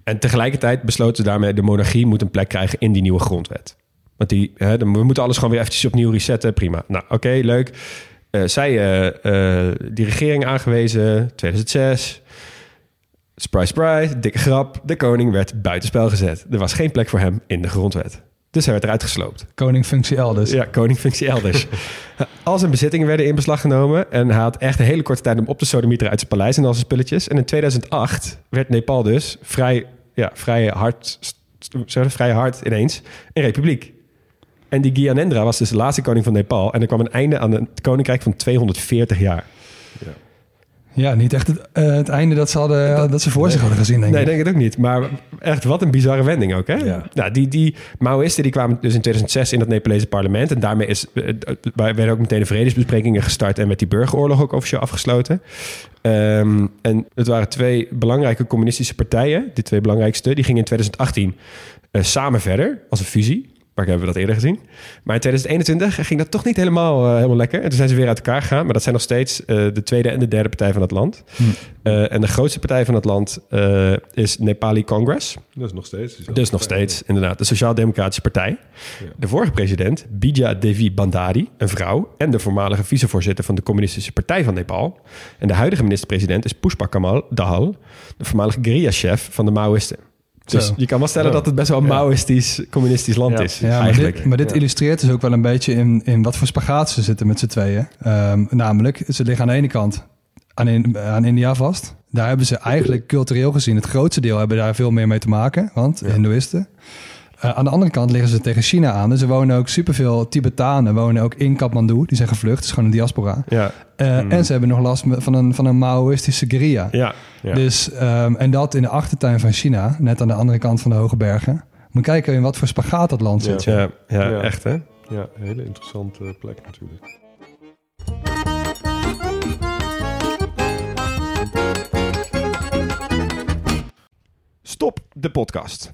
En tegelijkertijd besloten ze daarmee... de monarchie moet een plek krijgen in die nieuwe grondwet. Want die, hè, we moeten alles gewoon weer eventjes opnieuw resetten. Prima. Nou, oké, leuk. Eh, zij eh, eh, die regering aangewezen, 2006. Surprise, surprise, dikke grap. De koning werd buitenspel gezet. Er was geen plek voor hem in de grondwet. Dus hij werd eruit gesloopt. Koningfunctie elders. Ja, koningfunctie elders. al zijn bezittingen werden in beslag genomen. En hij had echt een hele korte tijd om op te sodemieteren uit zijn paleis en al zijn spulletjes. En in 2008 werd Nepal dus vrij, ja, vrij, hard, vrij hard ineens een republiek. En die Gyanendra was dus de laatste koning van Nepal. En er kwam een einde aan het koninkrijk van 240 jaar. Ja, niet echt het, eh, het einde dat ze, hadden, dat, ze voor zich hadden gezien, denk Nee, ik. denk het ook niet. Maar echt, wat een bizarre wending ook, hè? Ja. Nou, die, die Maoïsten die kwamen dus in 2006 in het Nepalese parlement. En daarmee is, eh, werden ook meteen de vredesbesprekingen gestart... en werd die burgeroorlog ook officieel afgesloten. Ehm, en het waren twee belangrijke communistische partijen. De twee belangrijkste. Die gingen in 2018 eh, samen verder als een fusie. Waar hebben we dat eerder gezien. Maar in 2021 ging dat toch niet helemaal, eh, helemaal lekker. En toen zijn ze weer uit elkaar gegaan. Maar dat zijn nog steeds eh, de tweede en de derde partij van het land. Eh, en de grootste partij van het land eh, is Nepali Congress. Dat is nog steeds. Dus nog steeds, inderdaad, de Sociaal-Democratische Partij. De vorige president, Bija Devi Bandari, een vrouw... en de voormalige vicevoorzitter van de Communistische Partij van Nepal. En de huidige minister-president is Pushpa Kamal Dahal... de voormalige guerrilla-chef van de Maoïsten. Dus Zo. je kan wel stellen Ja. dat het best wel een Maoïstisch, communistisch land Ja. is, Ja, maar dit, maar dit illustreert dus ook wel een beetje in, in wat voor spagaat ze zitten met z'n tweeën. Ehm, namelijk, ze liggen aan de ene kant aan, in, aan India vast. Daar hebben ze eigenlijk cultureel gezien, het grootste deel hebben daar veel meer mee te maken, want Hindoeïsten. Eh, aan de andere kant liggen ze tegen China aan. Dus er wonen ook superveel Tibetanen wonen ook in Kathmandu. Die zijn gevlucht, het is gewoon een diaspora. Ja, Eh, En ze hebben nog last van een, van een Maoïstische guerrilla. ja, ja. Dus, ehm, en dat in de achtertuin van China, net aan de andere kant van de Hoge Bergen. Moet kijken in wat voor spagaat dat land zit. ja, ja, Ja. echt hè? Ja, een hele interessante plek natuurlijk. Stop de podcast.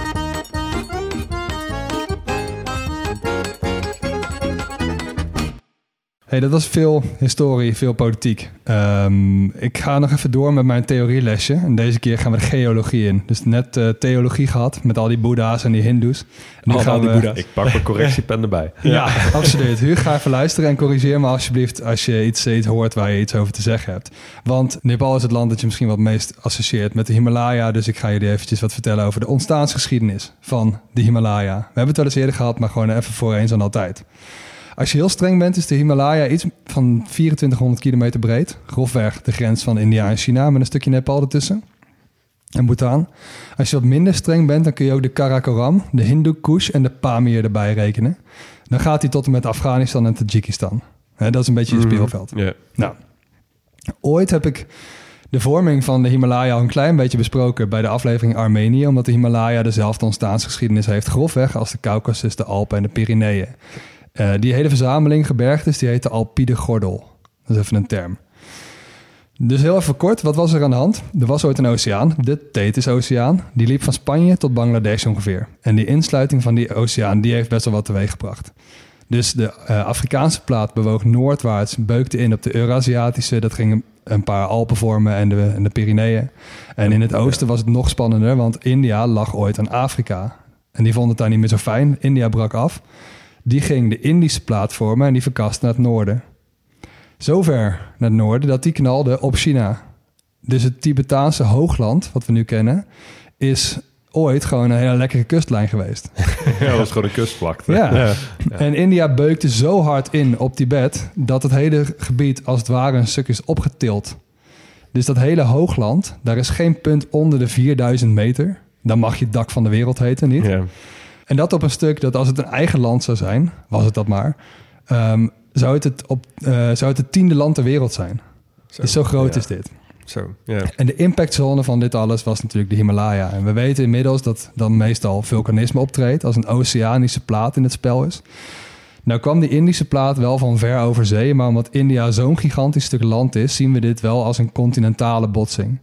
Hey, dat was veel historie, veel politiek. Ehm, ik ga nog even door met mijn theorielesje. En deze keer gaan we de geologie in. Dus net eh, theologie gehad met al die boeddha's en die hindoes. En nu Allemaal die boeddha's. Ik pak mijn correctiepen erbij. Ja, absoluut. Huur, ga even luisteren en corrigeer me alsjeblieft als je iets, iets hoort waar je iets over te zeggen hebt. Want Nepal is het land dat je misschien wat meest associeert met de Himalaya. Dus ik ga jullie eventjes wat vertellen over de ontstaansgeschiedenis van de Himalaya. We hebben het wel eens eerder gehad, maar gewoon even voor eens en altijd. Als je heel streng bent, is de Himalaya iets van 2400 kilometer breed. Grofweg de grens van India en China met een stukje Nepal ertussen. En Bhutan. Als je wat minder streng bent, dan kun je ook de Karakoram, de Hindu Kush en de Pamir erbij rekenen. Dan gaat hij tot en met Afghanistan en Tajikistan. Dat is een beetje je speelveld. Ja. Nou, ooit heb ik de vorming van de Himalaya al een klein beetje besproken bij de aflevering Armenië, omdat de Himalaya dezelfde ontstaansgeschiedenis heeft grofweg als de Caucasus, de Alpen en de Pyreneeën. Eh, die hele verzameling gebergtes, die heet de Alpide Gordel. Dat is even een term. Dus heel even kort, wat was er aan de hand? Er was ooit een oceaan, de Tethys-oceaan. Die liep van Spanje tot Bangladesh ongeveer. En die insluiting van die oceaan, die heeft best wel wat teweeggebracht. Dus de eh, Afrikaanse plaat bewoog noordwaarts, beukte in op de Eurasiatische. Dat ging een- paar Alpen vormen en de, en de Pyreneeën. En in het oosten was het nog spannender, want India lag ooit aan Afrika. En die vond het daar niet meer zo fijn. India brak af. Die ging de Indische plaat vormen en die verkast naar het noorden. Zover naar het noorden dat die knalde op China. Dus het Tibetaanse hoogland, wat we nu kennen, is ooit gewoon een hele lekkere kustlijn geweest. Ja, dat was gewoon een kustvlakte. Ja. En India beukte zo hard in op Tibet dat het hele gebied als het ware een stuk is opgetild. Dus dat hele hoogland, daar is geen punt onder de 4000 meter. Dan mag je het dak van de wereld heten, niet? Ja. En dat op een stuk dat als het een eigen land zou zijn, was het dat maar, ehm, zou, het het op, eh, zou het het tiende land ter wereld zijn. Dus zo groot ja. is dit. Zo, ja. En de impactzone van dit alles was natuurlijk de Himalaya. En we weten inmiddels dat dan meestal vulkanisme optreedt als een oceanische plaat in het spel is. Nou kwam die Indische plaat wel van ver over zee, maar omdat India zo'n gigantisch stuk land is, zien we dit wel als een continentale botsing.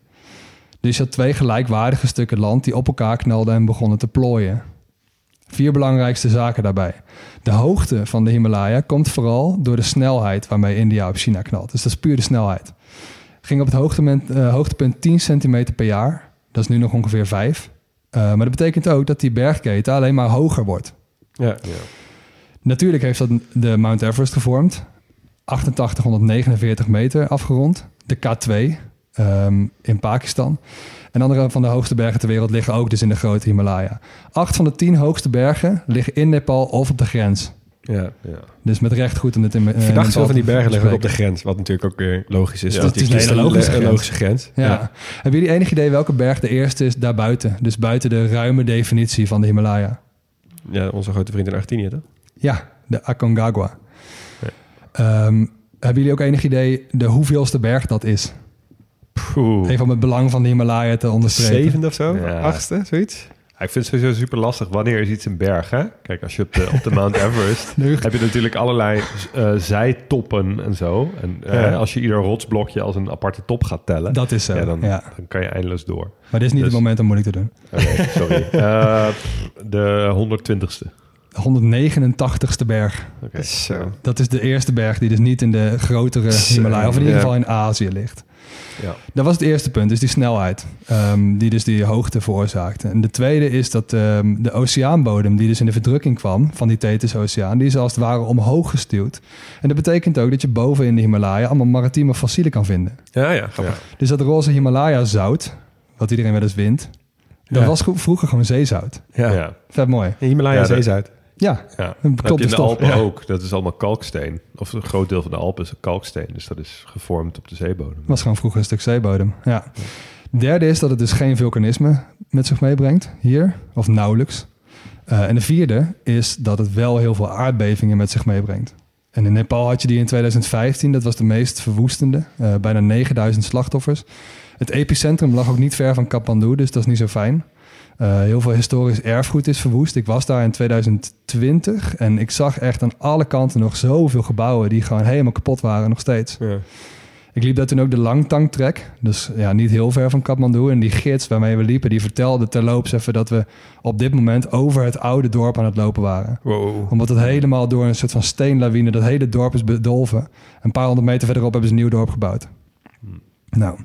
Dus je had twee gelijkwaardige stukken land die op elkaar knalden en begonnen te plooien. Vier belangrijkste zaken daarbij. De hoogte van de Himalaya komt vooral door de snelheid waarmee India op China knalt. Dus dat is puur de snelheid. Ging op het hoogtepunt, eh, hoogtepunt 10 centimeter per jaar. Dat is nu nog ongeveer 5. Eh, maar dat betekent ook dat die bergketen alleen maar hoger wordt. Ja. Natuurlijk heeft dat de Mount Everest gevormd. 8849 meter afgerond. De K2 ehm, in Pakistan. En andere van de hoogste bergen ter wereld liggen ook dus in de grote Himalaya. Acht van de tien hoogste bergen liggen in Nepal of op de grens. ja. Ja. Dus met recht goed om dit in Verdacht veel van die bergen liggen op de grens. Wat natuurlijk ook weer logisch is. Ja, het is een hele logische grens. logische grens. Ja. Hebben jullie enig idee welke berg de eerste is daarbuiten? Dus buiten de ruime definitie van de Himalaya. Ja, onze grote vriend in Argentinië, toch? Ja, de Aconcagua. Ehm, hebben jullie ook enig idee de hoeveelste berg dat is? Poeh. Even om het belang van de Himalaya te onderstrepen. Zevende of zo? Ja. Achtste, zoiets? Ja, ik vind het sowieso super lastig. Wanneer is iets een berg, hè? Kijk, als je op de, op de Mount Everest... Nu- heb je natuurlijk allerlei eh, zijtoppen en zo. En eh, Ja. als je ieder rotsblokje als een aparte top gaat tellen... Dat is zo, ja, dan, ja. dan kan je eindeloos door. Maar dit is niet Dus- het moment om moeilijk te doen. Oké, sorry. Eh, de 120ste. De 189ste berg. Oké. Zo. Dat is de eerste berg die dus niet in de grotere Himalaya... of in ieder geval in Azië ligt. Ja. Dat was het eerste punt, dus die snelheid. ehm, die dus die hoogte veroorzaakte. En de tweede is dat ehm, de oceaanbodem, die dus in de verdrukking kwam van die Tethys Oceaan, die is als het ware omhoog gestuwd. En dat betekent ook dat je boven in de Himalaya allemaal maritieme fossielen kan vinden. Ja, ja, grappig. Dus dat roze Himalaya zout, wat iedereen wel eens wint, dat Ja. was vroeger gewoon zeezout. Ja. Ja. Vet mooi. Himalaya Ja, dat- zeezuid. Ja, Ja. Dat Dat heb klopt je in de. Alpen Ja. ook. Dat is allemaal kalksteen. Of een groot deel van de Alpen is kalksteen. Dus dat is gevormd op de zeebodem. was gewoon vroeger een stuk zeebodem. Ja. Derde is dat het dus geen vulkanisme met zich meebrengt hier, of nauwelijks. Eh, en de vierde is dat het wel heel veel aardbevingen met zich meebrengt. En in Nepal had je die in 2015, dat was de meest verwoestende, eh, bijna 9000 slachtoffers. Het epicentrum lag ook niet ver van Kathmandu, dus dat is niet zo fijn. Eh, heel veel historisch erfgoed is verwoest. Ik was daar in 2020 en ik zag echt aan alle kanten nog zoveel gebouwen die gewoon helemaal kapot waren nog steeds. Ja. Ik liep daar toen ook de Langtang-trek. Dus ja, niet heel ver van Kathmandu. En die gids waarmee we liepen, die vertelde terloops even dat we op dit moment over het oude dorp aan het lopen waren. Wow. Omdat het helemaal door een soort van steenlawine, dat hele dorp is bedolven. Een paar honderd meter verderop hebben ze een nieuw dorp gebouwd. Nou,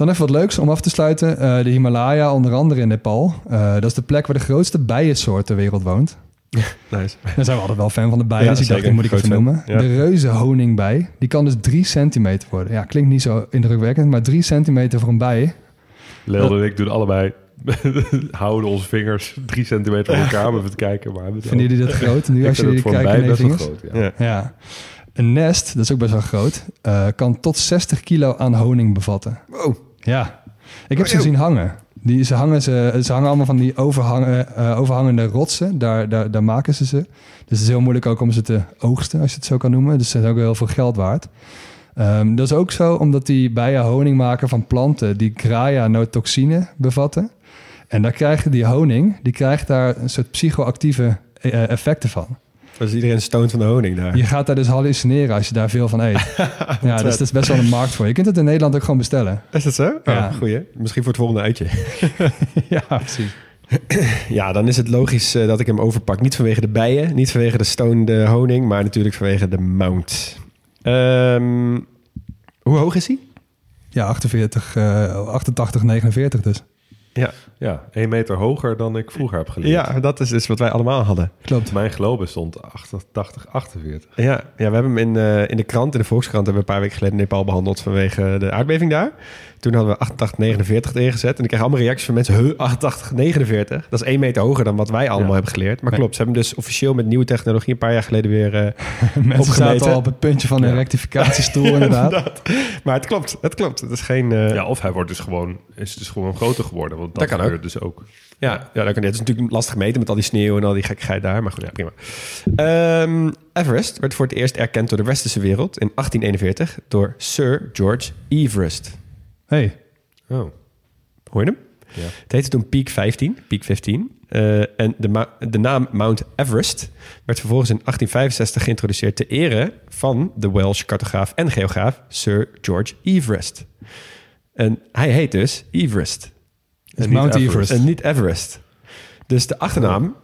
dan even wat leuks om af te sluiten. Eh, de Himalaya, onder andere in Nepal. Eh, dat is de plek waar de grootste bijensoort ter wereld woont. Nice. Dan zijn we altijd wel fan van de bijen, Ja, dus ik dacht, die moet ik even noemen. Ja. De reuze honingbij, die kan dus drie centimeter worden. Ja, klinkt niet zo indrukwekkend, maar drie centimeter voor een bij. Lelde en ik doen allebei... houden onze vingers drie centimeter van elkaar om even te kijken. Maar Vinden jullie dat groot? Nu als jullie kijken naar je vingers? groot. Ja. Ja. Ja. Een nest, dat is ook best wel groot, eh, kan tot 60 kilo aan honing bevatten. Wow. Ja, ik heb ze Wow. zien hangen. Die, ze, hangen ze, ze hangen allemaal van die overhangen, eh, overhangende rotsen. Daar, daar, daar maken ze ze. Dus het is heel moeilijk ook om ze te oogsten, als je het zo kan noemen. Dus ze zijn ook heel veel geld waard. Ehm, dat is ook zo omdat die bijen honing maken van planten die graia-notoxine bevatten. En daar krijgt die honing, die krijgt daar een soort psychoactieve eh, effecten van. Dus iedereen stoont van de honing daar. Je gaat daar dus hallucineren als je daar veel van eet. ja, dus dat is best wel een markt voor. Je kunt het in Nederland ook gewoon bestellen. Is dat zo? Ja. Oh, goeie. Misschien voor het volgende uitje. ja, precies. Ja, dan is het logisch eh, dat ik hem overpak. Niet vanwege de bijen, niet vanwege de stoned honing, maar natuurlijk vanwege de mount. Ehm, hoe hoog is hij? Ja, 48, eh 88, 49 dus. Ja. Ja, één meter hoger dan ik vroeger heb geleerd. ja, dat is dus wat wij allemaal hadden. Klopt. Mijn globus stond 88, 48. Ja, ja we hebben hem in, eh, in de krant, in de Volkskrant, hebben we een paar weken geleden Nepal behandeld vanwege de aardbeving daar. Toen hadden we 88, 49 ingezet. En ik kreeg allemaal reacties van mensen, huh, 88, 49. Dat is één meter hoger dan wat wij allemaal Ja. hebben geleerd. Maar klopt, ze hebben dus officieel met nieuwe technologie een paar jaar geleden weer eh, Mensen opgemeten. zaten al op het puntje van een rectificatiestoel inderdaad. dat. Maar het klopt, het klopt. Het is geen... eh, Ja, of hij wordt dus gewoon, is dus gewoon groter geworden. Want dat, Dat kan ook. dus ook. Ja, ja dat kan, het is natuurlijk lastig meten met al die sneeuw en al die gekkigheid daar. Maar goed, ja, prima. Ehm, Everest werd voor het eerst erkend door de westerse wereld in 1841 door Sir George Everest. Hey, Oh, Hoor je hem? ja. Het heette toen Peak 15, Peak 15. Eh, en de, de naam Mount Everest werd vervolgens in 1865 geïntroduceerd ter ere van de Welsh cartograaf en geograaf Sir George Everest. En hij heet dus Everest. niet Mount Everest. Everest. En niet Everest. Dus de achternaam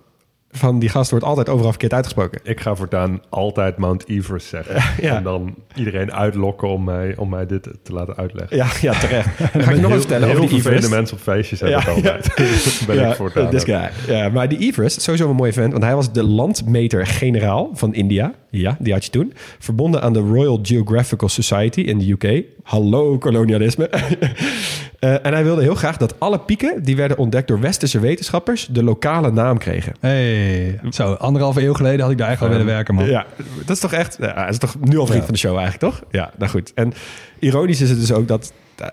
van die gast wordt altijd overal verkeerd uitgesproken. Ik ga voortaan altijd Mount Everest zeggen. Ja. En dan iedereen uitlokken om mij, om mij dit te laten uitleggen. Ja, ja terecht. Dan ga ik nog eens vertellen over die Everest. mensen op feestjes hebben Ja, het altijd. ben ja, ik voortaan. this guy. Ja, maar die Everest, sowieso een mooie vent, want hij was de landmeter-generaal van India. Ja, die had je toen. Verbonden aan de Royal Geographical Society in de UK. Hallo kolonialisme. Eh, en hij wilde heel graag dat alle pieken die werden ontdekt door westerse wetenschappers de lokale naam kregen. hey. Zo, anderhalve eeuw geleden had ik daar eigenlijk al willen werken, man. Ja, dat is toch echt. Ja, hij is toch nu al vriend Ja. van de show eigenlijk, toch? Ja, nou goed. En ironisch is het dus ook dat eh,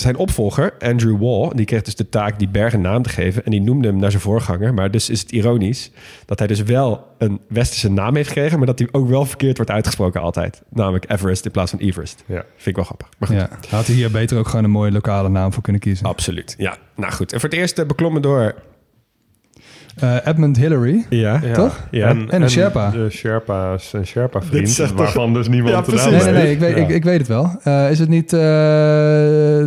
zijn opvolger, Andrew Wall, die kreeg dus de taak die berg een naam te geven. En die noemde hem naar zijn voorganger. Maar dus is het ironisch dat hij dus wel een westerse naam heeft gekregen, maar dat hij ook wel verkeerd wordt uitgesproken altijd. Namelijk Everest in plaats van Everest. Ja. Vind ik wel grappig. Maar goed. Ja, had hij hier beter ook gewoon een mooie lokale naam voor kunnen kiezen. Absoluut. Ja, nou goed. En voor het eerst eh, beklommen door. Eh, Edmund Hillary. Ja, Ja. Toch? Ja. En een Sherpa. De Sherpa's en Sherpa-vriend, waarvan dus niemand Ja, precies. Nee, nee, nee, ik weet, Ja. ik, ik weet het wel. Eh, is het niet eh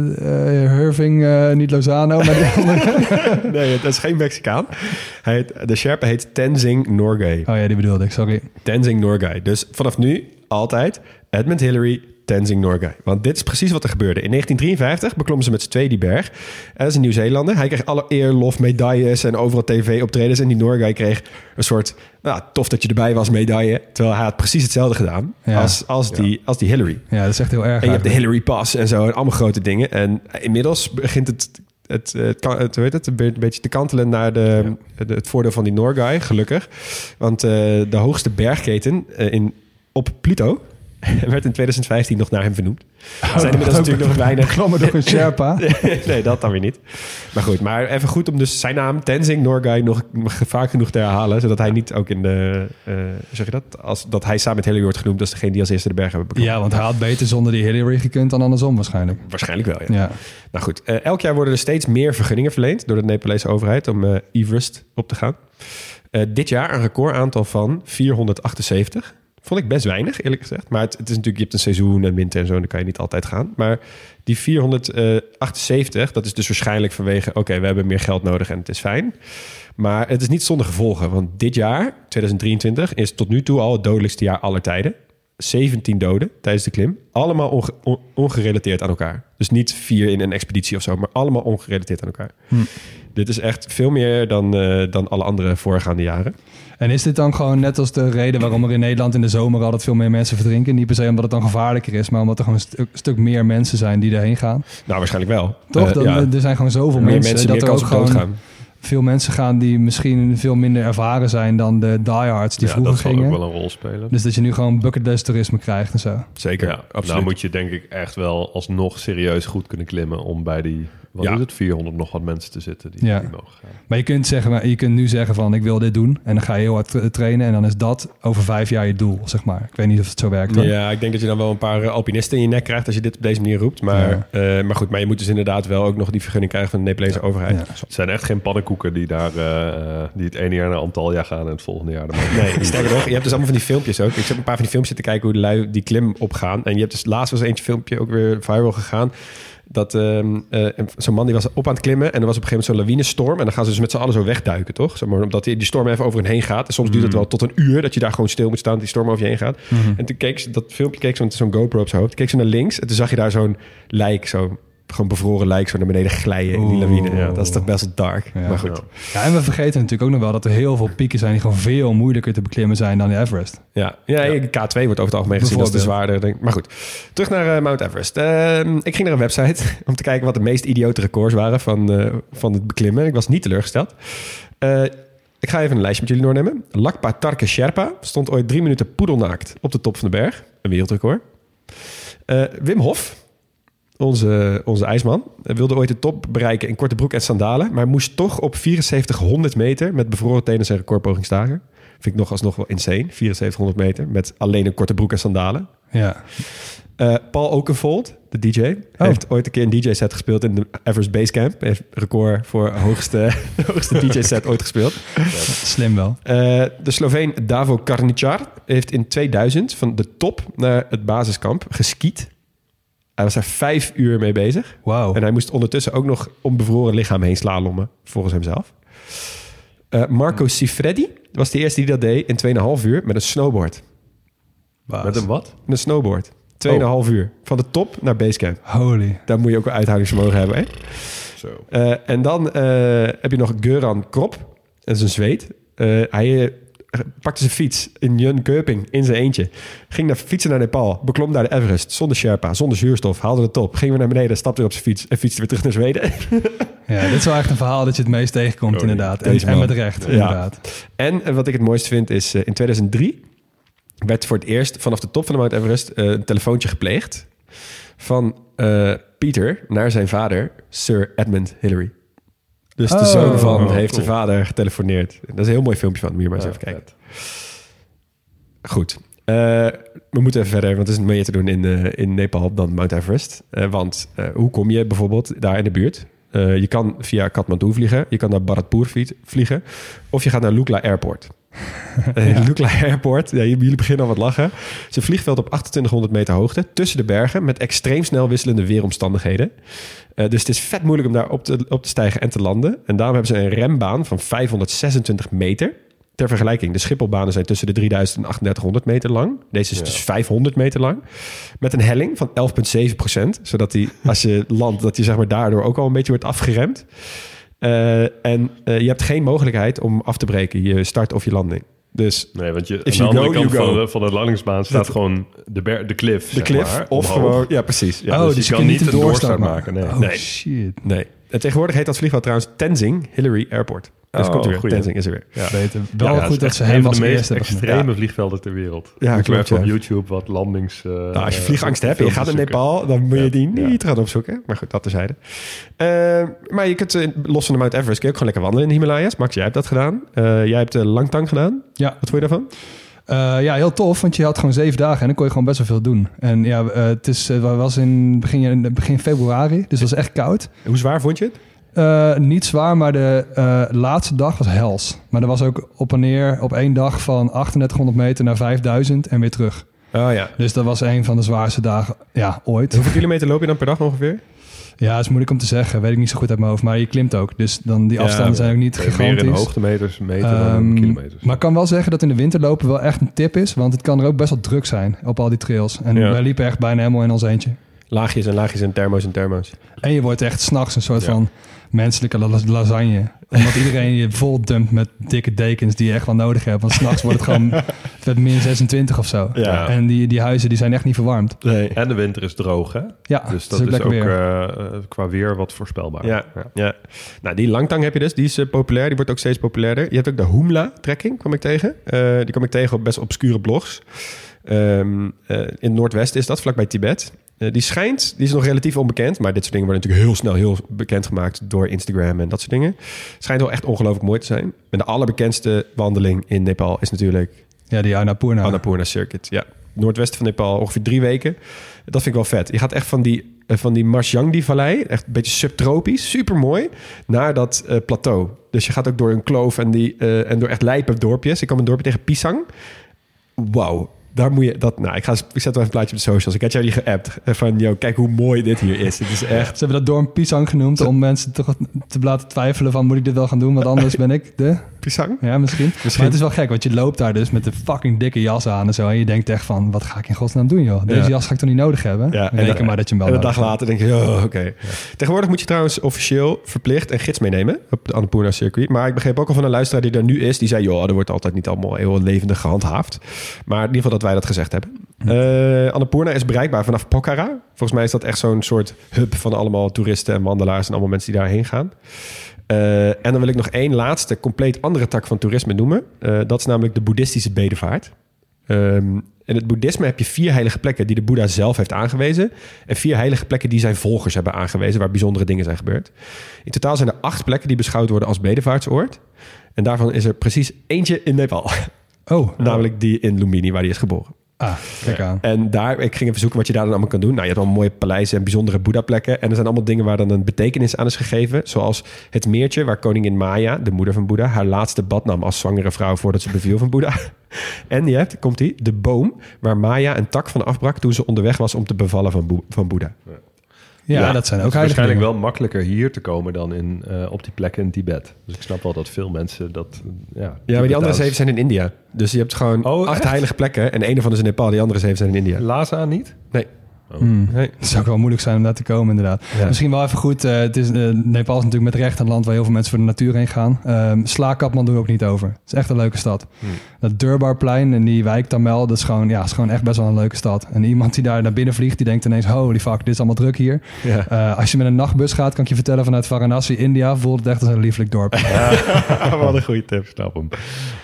eh, Irving, eh, niet Lozano, maar die andere? nee, het is geen Mexicaan. Hij heet, de Sherpa heet Tenzing Norgay. Oh ja, die bedoelde ik, sorry. Tenzing Norgay. Dus vanaf nu altijd Edmund Hillary, Tenzing Norgay. Want dit is precies wat er gebeurde. In 1953 beklommen ze met z'n twee die berg. En dat is een Nieuw-Zeelander. Hij kreeg alle eer, lof, medailles en overal tv-optredens. En die Norgay kreeg een soort, nou, tof dat je erbij was, medaille. Terwijl hij had precies hetzelfde gedaan Ja. als, als, die, als die Hillary. Ja, dat is echt heel erg. En je hebt de. Hillary Pass en zo. En allemaal grote dingen. En inmiddels begint het... Het, het, het, heet het, een be- beetje te kantelen naar de, de- het voordeel van die Norgay, gelukkig. Want eh, de hoogste bergketen eh, in, op Pluto werd in 2015 nog naar hem vernoemd. Er zijn inmiddels natuurlijk nog weinig... Klommen door een Sherpa. nee, dat dan weer niet. Maar goed, maar even goed om dus zijn naam Tenzing Norgay nog vaak genoeg te herhalen, zodat hij niet ook in de, eh, zeg je dat, als dat hij samen met Hillary wordt genoemd als degene die als eerste de berg hebben beklommen. Ja, want hij had beter zonder die Hillary gekund dan andersom waarschijnlijk. Waarschijnlijk wel, ja. Ja. Nou goed, eh, elk jaar worden er steeds meer vergunningen verleend door de Nepalese overheid om eh, Everest op te gaan. Dit jaar een recordaantal van 478. Vond ik best weinig, eerlijk gezegd. Maar het, het is natuurlijk, je hebt een seizoen en winter en zo, dan kan je niet altijd gaan. Maar die 478, dat is dus waarschijnlijk vanwege, oké, we hebben meer geld nodig en het is fijn. Maar het is niet zonder gevolgen, want dit jaar, 2023, is tot nu toe al het dodelijkste jaar aller tijden. 17 doden tijdens de klim. Allemaal onge- on- ongerelateerd aan elkaar. Dus niet vier in een expeditie of zo, maar allemaal ongerelateerd aan elkaar. Dit is echt veel meer dan, eh, dan alle andere voorgaande jaren. En is dit dan gewoon net als de reden waarom er in Nederland in de zomer altijd veel meer mensen verdrinken? Niet per se omdat het dan gevaarlijker is, maar omdat er gewoon een stuk, stuk meer mensen zijn die erheen gaan. Nou, waarschijnlijk wel. Toch? Eh, Dan, ja. Er zijn gewoon zoveel meer mensen, mensen, dat meer er ook gewoon doodgaan. veel mensen gaan die misschien veel minder ervaren zijn dan de diehards die ja, vroeger dat zal gingen. ook wel een rol spelen. Dus dat je nu gewoon bucketlist toerisme krijgt en zo. Zeker, ja, absoluut. nou moet je denk ik echt wel alsnog serieus goed kunnen klimmen om bij die, wat Ja. is het, 400 nog wat mensen te zitten die, Ja. die mogen gaan. Maar je kunt, zeggen, maar je kunt nu zeggen van ik wil dit doen. En dan ga je heel hard tra- trainen. En dan is dat over vijf jaar je doel, zeg maar. Ik weet niet of het zo werkt. hoor. Ja, ik denk dat je dan wel een paar eh, alpinisten in je nek krijgt als je dit op deze manier roept. Maar, eh, maar goed, maar je moet dus inderdaad wel ook nog die vergunning krijgen van de Nepalese overheid. Ja. Het zijn echt geen pannenkoeken die daar eh, eh, die het ene jaar naar Antalya gaan en het volgende jaar Nee, sterker nog, je hebt dus allemaal van die filmpjes ook. Ik heb een paar van die filmpjes zitten kijken hoe de lui die klim opgaan. En je hebt dus laatst was eentje filmpje ook weer viral gegaan. Dat eh, zo'n man die was op aan het klimmen en er was op een gegeven moment zo'n lawinestorm. En dan gaan ze dus met z'n allen zo wegduiken, toch? Zeg maar, omdat die, die storm even over hen heen gaat. En soms duurt het wel tot een uur dat je daar gewoon stil moet staan, dat die storm over je heen gaat. En toen keek ze, dat filmpje keek ze met zo'n GoPro op zijn hoofd. Keek ze naar links en toen zag je daar zo'n lijk zo gewoon bevroren lijk zo naar beneden glijden in die lawine. Ja, dat is toch best wel dark. Ja. Maar goed. Ja, en we vergeten natuurlijk ook nog wel dat er heel veel pieken zijn die gewoon veel moeilijker te beklimmen zijn dan de Everest. Ja, ja, K2 wordt over het algemeen gezien als de zwaarder. denk. Maar goed, terug naar eh, Mount Everest. Ehm, ik ging naar een website om te kijken wat de meest idiote records waren van, eh, van het beklimmen. Ik was niet teleurgesteld. Eh, ik ga even een lijstje met jullie doornemen. Lakpa Tarke Sherpa stond ooit drie minuten poedelnaakt op de top van de berg. Een wereldrecord. Eh, Wim Hof, onze, onze ijsman, wilde ooit de top bereiken in korte broek en sandalen. Maar moest toch op 7400 meter met bevroren tenen zijn recordpoging staken. Vind ik nog alsnog wel insane. 7400 meter met alleen een korte broek en sandalen. Ja. Eh, Paul Oakenfold, de DJ, heeft ooit een keer een DJ-set gespeeld in de Everest Base Camp. Hij heeft record voor hoogste, hoogste DJ-set ooit gespeeld. Slim wel. Eh, de Sloveen Davo Karničar heeft in 2000 van de top naar het basiskamp geskiet. Hij was daar vijf uur mee bezig. Wauw. En hij moest ondertussen ook nog om bevroren lichaam heen slalommen, volgens hemzelf. Eh, Marco Sifredi was de eerste die dat deed in 2,5 uur met een snowboard. Met een wat? Met een snowboard. 2,5 uur. Van de top naar basecamp. Holy. Daar moet je ook wel uithoudingsvermogen hebben. Hè? Zo. Eh, en dan eh, heb je nog Göran Krop. Dat is een Zweed. Eh, hij pakte zijn fiets in Jönköping in zijn eentje. Ging naar, fietsen naar Nepal. Beklom daar de Everest. Zonder Sherpa, zonder zuurstof. Haalde de top. Ging weer naar beneden. Stapte weer op zijn fiets. En fietste weer terug naar Zweden. Ja, dit is wel echt een verhaal dat je het meest tegenkomt Oh, inderdaad. En, met recht, Ja. inderdaad. En eh, wat ik het mooiste vind is... eh, in 2003 werd voor het eerst vanaf de top van de Mount Everest... eh, een telefoontje gepleegd. Van eh, Peter naar zijn vader, Sir Edmund Hillary. Dus de Oh. zoon van Oh, heeft cool. zijn vader getelefoneerd. Dat is een heel mooi filmpje van. Moet je maar eens even kijken. vet. Goed. Eh, we moeten even verder, want er is meer te doen in, eh, in Nepal dan Mount Everest. Eh, want eh, hoe kom je bijvoorbeeld daar in de buurt? Eh, je kan via Kathmandu vliegen, je kan naar Bharatpur vlie- vliegen, of je gaat naar Lukla Airport. Eh, Lukla Airport, ja, jullie beginnen al wat lachen. Het is een vliegveld op 2800 meter hoogte, tussen de bergen, met extreem snel wisselende weeromstandigheden. Eh, dus het is vet moeilijk om daar op te, op te stijgen en te landen. En daarom hebben ze een rembaan van 526 meter. Ter vergelijking, de Schipholbanen zijn tussen de 3000 en 3800 meter lang. Deze is dus 500 meter lang. Met een helling van 11,7 procent. Zodat die, als je landt, dat je zeg maar daardoor ook al een beetje wordt afgeremd. Eh, en eh, je hebt geen mogelijkheid om af te breken, je start of je landing. Dus Nee, want je, aan de andere go, kant van de, van de landingsbaan staat Dat- gewoon de, ber, de cliff. de zeg cliff maar, of omhoog. gewoon... Ja, precies. Ja. Oh, dus dus je je kan niet een een doorstart doorstart maken, nee. Oh Nee. shit. Nee. En tegenwoordig heet dat vliegveld trouwens Tenzing Hillary Airport. Dus Oh, komt er weer. goeie. Tenzing is er weer. Ja. Beter. Wel Ja, goed dat ze een hem van als de meest eerste hebben gedaan. extreme vliegvelden ter wereld. Ja, Moet je klopt, op. YouTube wat landings... eh, Nou, als je eh, vliegangst hebt en je gaat naar. Nepal, dan moet je die ja. niet gaan opzoeken. Maar goed, dat terzijde. Eh maar je kunt, eh, los van de Mount Everest, kun je ook gewoon lekker wandelen in de Himalaya's. Max, jij hebt dat gedaan. Eh, jij hebt de Langtang gedaan. Ja. Wat vond je daarvan? Eh, ja, heel tof, want je had gewoon zeven dagen en dan kon je gewoon best wel veel doen. En ja, eh, het is, eh, was in begin, begin februari, dus het was echt koud. Hoe zwaar vond je het? Niet zwaar, maar de laatste dag was hels. Maar er was ook op en neer op één dag van 3800 meter naar 5000 en weer terug. Oh ja. Dus dat was een van de zwaarste dagen ja, ooit. Hoeveel kilometer loop je dan per dag ongeveer? Ja, dat is moeilijk om te zeggen. Weet ik niet zo goed uit mijn hoofd. Maar je klimt ook. Dus dan die Ja, afstanden zijn ook niet je gigantisch. Meer in hoogtemeters Ehm, in kilometers. maar ik kan wel zeggen dat in de winter lopen wel echt een tip is. Want het kan er ook best wel druk zijn op al die trails. En Ja. wij liepen echt bijna helemaal in ons eentje. Laagjes en laagjes en thermo's en thermo's. En je wordt echt s'nachts een soort Ja. van menselijke la- lasagne. Omdat iedereen je vol dumpt met dikke dekens die je echt wel nodig hebt. Want s'nachts wordt het gewoon werd min 26 of zo. Ja. En die, die huizen die zijn echt niet verwarmd. Nee. En de winter is droog, hè? Ja, Dus het dat is ook, weer. eh, eh, qua weer wat voorspelbaar. Ja, ja. Nou, die Langtang heb je dus. Die is eh, populair. Die wordt ook steeds populairder. Je hebt ook de Humla-trekking, kwam ik tegen. Eh, die kwam ik tegen op best obscure blogs. Ehm, eh, in het noordwesten is dat, vlakbij Tibet. Eh, die schijnt, die is nog relatief onbekend. Maar dit soort dingen worden natuurlijk heel snel heel bekend gemaakt door Instagram en dat soort dingen. Schijnt wel echt ongelooflijk mooi te zijn. En de allerbekendste wandeling in Nepal is natuurlijk Ja, die Annapurna. Annapurna Circuit. Ja, noordwesten van Nepal, ongeveer drie weken. Dat vind ik wel vet. Je gaat echt van die, eh, van die Marjangdi-vallei, echt een beetje subtropisch, super mooi, naar dat plateau. Dus je gaat ook door een kloof en, die, en door echt lijpe dorpjes. Ik kwam een dorpje tegen Pisang. Wauw. Daar moet je dat. Nou, ik, ga, ik zet wel even een plaatje op de socials. Ik had jou die geappt. eh, Van, yo, kijk hoe mooi dit hier is. Het is echt. Ze hebben dat dorp Pisang genoemd om mensen toch te laten twijfelen van moet ik dit wel gaan doen, want anders ben ik de... Pisang? Ja, misschien. Maar het is wel gek, want je loopt daar dus met een fucking dikke jas aan en zo. En je denkt echt van, wat ga ik in godsnaam doen, joh? Deze Ja. jas ga ik toch niet nodig hebben? Ja, Reken en- maar dat je hem wel En een dag later denk je, oh, oké. Tegenwoordig moet je trouwens officieel verplicht een gids meenemen op de Annapurna circuit. Maar ik begreep ook al van een luisteraar die er nu is, die zei, joh, er wordt altijd niet allemaal heel levendig gehandhaafd. Maar in ieder geval dat wij dat gezegd hebben. Eh Annapurna is bereikbaar vanaf Pokhara. Volgens mij is dat echt zo'n soort hub van allemaal toeristen en wandelaars en allemaal mensen die daarheen gaan. Eh, en dan wil ik nog één laatste, compleet andere tak van toerisme noemen. Eh, dat is namelijk de boeddhistische bedevaart. Ehm, in het boeddhisme heb je vier heilige plekken die de Boeddha zelf heeft aangewezen. En vier heilige plekken die zijn volgers hebben aangewezen, waar bijzondere dingen zijn gebeurd. In totaal zijn er acht plekken die beschouwd worden als bedevaartsoord. En daarvan is er precies eentje in Nepal. Oh, Namelijk die in Lumbini, waar die is geboren. Ah, kijk aan. En daar, ik ging even zoeken wat je daar dan allemaal kan doen. Nou, je hebt allemaal mooie paleizen en bijzondere Boeddha-plekken. En er zijn allemaal dingen waar dan een betekenis aan is gegeven. Zoals het meertje waar koningin Maya, de moeder van Boeddha, haar laatste bad nam als zwangere vrouw voordat ze beviel van Boeddha. En je hebt, komt ie, de boom waar Maya een tak van afbrak toen ze onderweg was om te bevallen van, van Boeddha. Ja, Ja, dat zijn Het ook is heilige waarschijnlijk dingen. wel makkelijker hier te komen dan in, eh, op die plekken in Tibet. Dus ik snap wel dat veel mensen dat... Ja, Ja, maar die andere zeven zijn in India. Dus je hebt gewoon Oh, acht echt? heilige plekken. En een ervan is in Nepal, die andere zeven zijn in India. Lhasa niet? Nee. Hmm. nee. Het zou ook wel moeilijk zijn om daar te komen, inderdaad. Ja. Misschien wel even goed. eh, het is, eh, Nepal is natuurlijk met recht een land waar heel veel mensen voor de natuur heen gaan. Ehm sla Kathmandu ook niet over. Het is echt een leuke stad. Hmm. Dat Durbarplein en die wijk Tamel, dat is gewoon, ja, is gewoon echt best wel een leuke stad. En iemand die daar naar binnen vliegt, die denkt ineens, holy fuck, dit is allemaal druk hier. Ja. Eh, als je met een nachtbus gaat, kan ik je vertellen vanuit Varanasi, India, voelt het echt als een lieflijk dorp. Wat een goede tip, snap hem.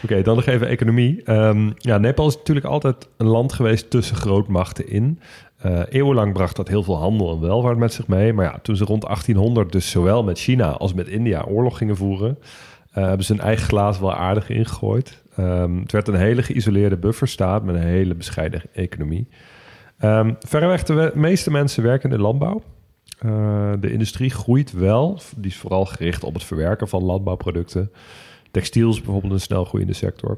Oké, dan nog even economie. Ehm, ja, Nepal is natuurlijk altijd een land geweest tussen grootmachten in. Eh, eeuwenlang bracht dat heel veel handel en welvaart met zich mee. Maar ja, toen ze rond 1800 dus zowel met China als met India oorlog gingen voeren... eh, hebben ze hun eigen glaas wel aardig ingegooid. Ehm, het werd een hele geïsoleerde bufferstaat met een hele bescheiden economie. Ehm verreweg de meeste mensen werken in de landbouw. Eh, de industrie groeit wel. Die is vooral gericht op het verwerken van landbouwproducten. Textiel is bijvoorbeeld een snel groeiende sector.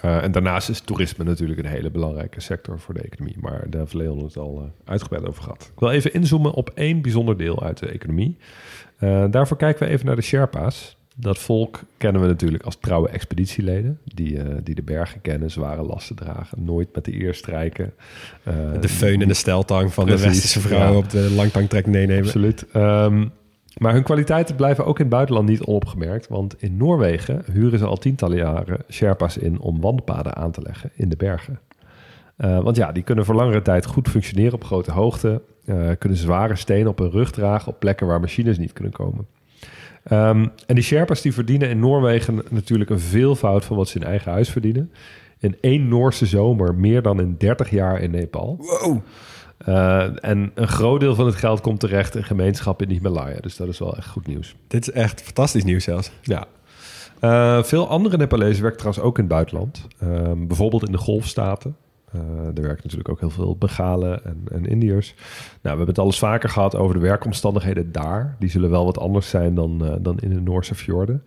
Eh, en daarnaast is toerisme natuurlijk een hele belangrijke sector voor de economie. Maar daar heeft Leon het al eh, uitgebreid over gehad. Ik wil even inzoomen op één bijzonder deel uit de economie. Eh, daarvoor kijken we even naar de Sherpa's. Dat volk kennen we natuurlijk als trouwe expeditieleden. Die, die de bergen kennen, zware lasten dragen, nooit met de eer strijken. De feun en de steltang van Precies, de westerse vrouwen ja. op de langtangtrek meenemen. Absoluut. Ehm, maar hun kwaliteiten blijven ook in het buitenland niet onopgemerkt. Want in Noorwegen huren ze al tientallen jaren Sherpa's in om wandelpaden aan te leggen in de bergen. Eh, want ja, die kunnen voor langere tijd goed functioneren op grote hoogte. eh, kunnen zware stenen op hun rug dragen op plekken waar machines niet kunnen komen. Ehm, en die Sherpa's die verdienen in Noorwegen natuurlijk een veelvoud van wat ze in eigen huis verdienen. In één Noorse zomer meer dan in 30 jaar in Nepal. Wow. Uh, en een groot deel van het geld komt terecht in gemeenschappen in de Himalaya. Dus dat is wel echt goed nieuws. Dit is echt fantastisch nieuws zelfs. Ja. Uh, veel andere Nepalezen werken trouwens ook in het buitenland. Uh, bijvoorbeeld in de golfstaten. Uh, er werken natuurlijk ook heel veel Begalen en, en Indiërs. Nou, we hebben het al eens vaker gehad over de werkomstandigheden daar. Die zullen wel wat anders zijn dan, dan in de Noorse fjorden.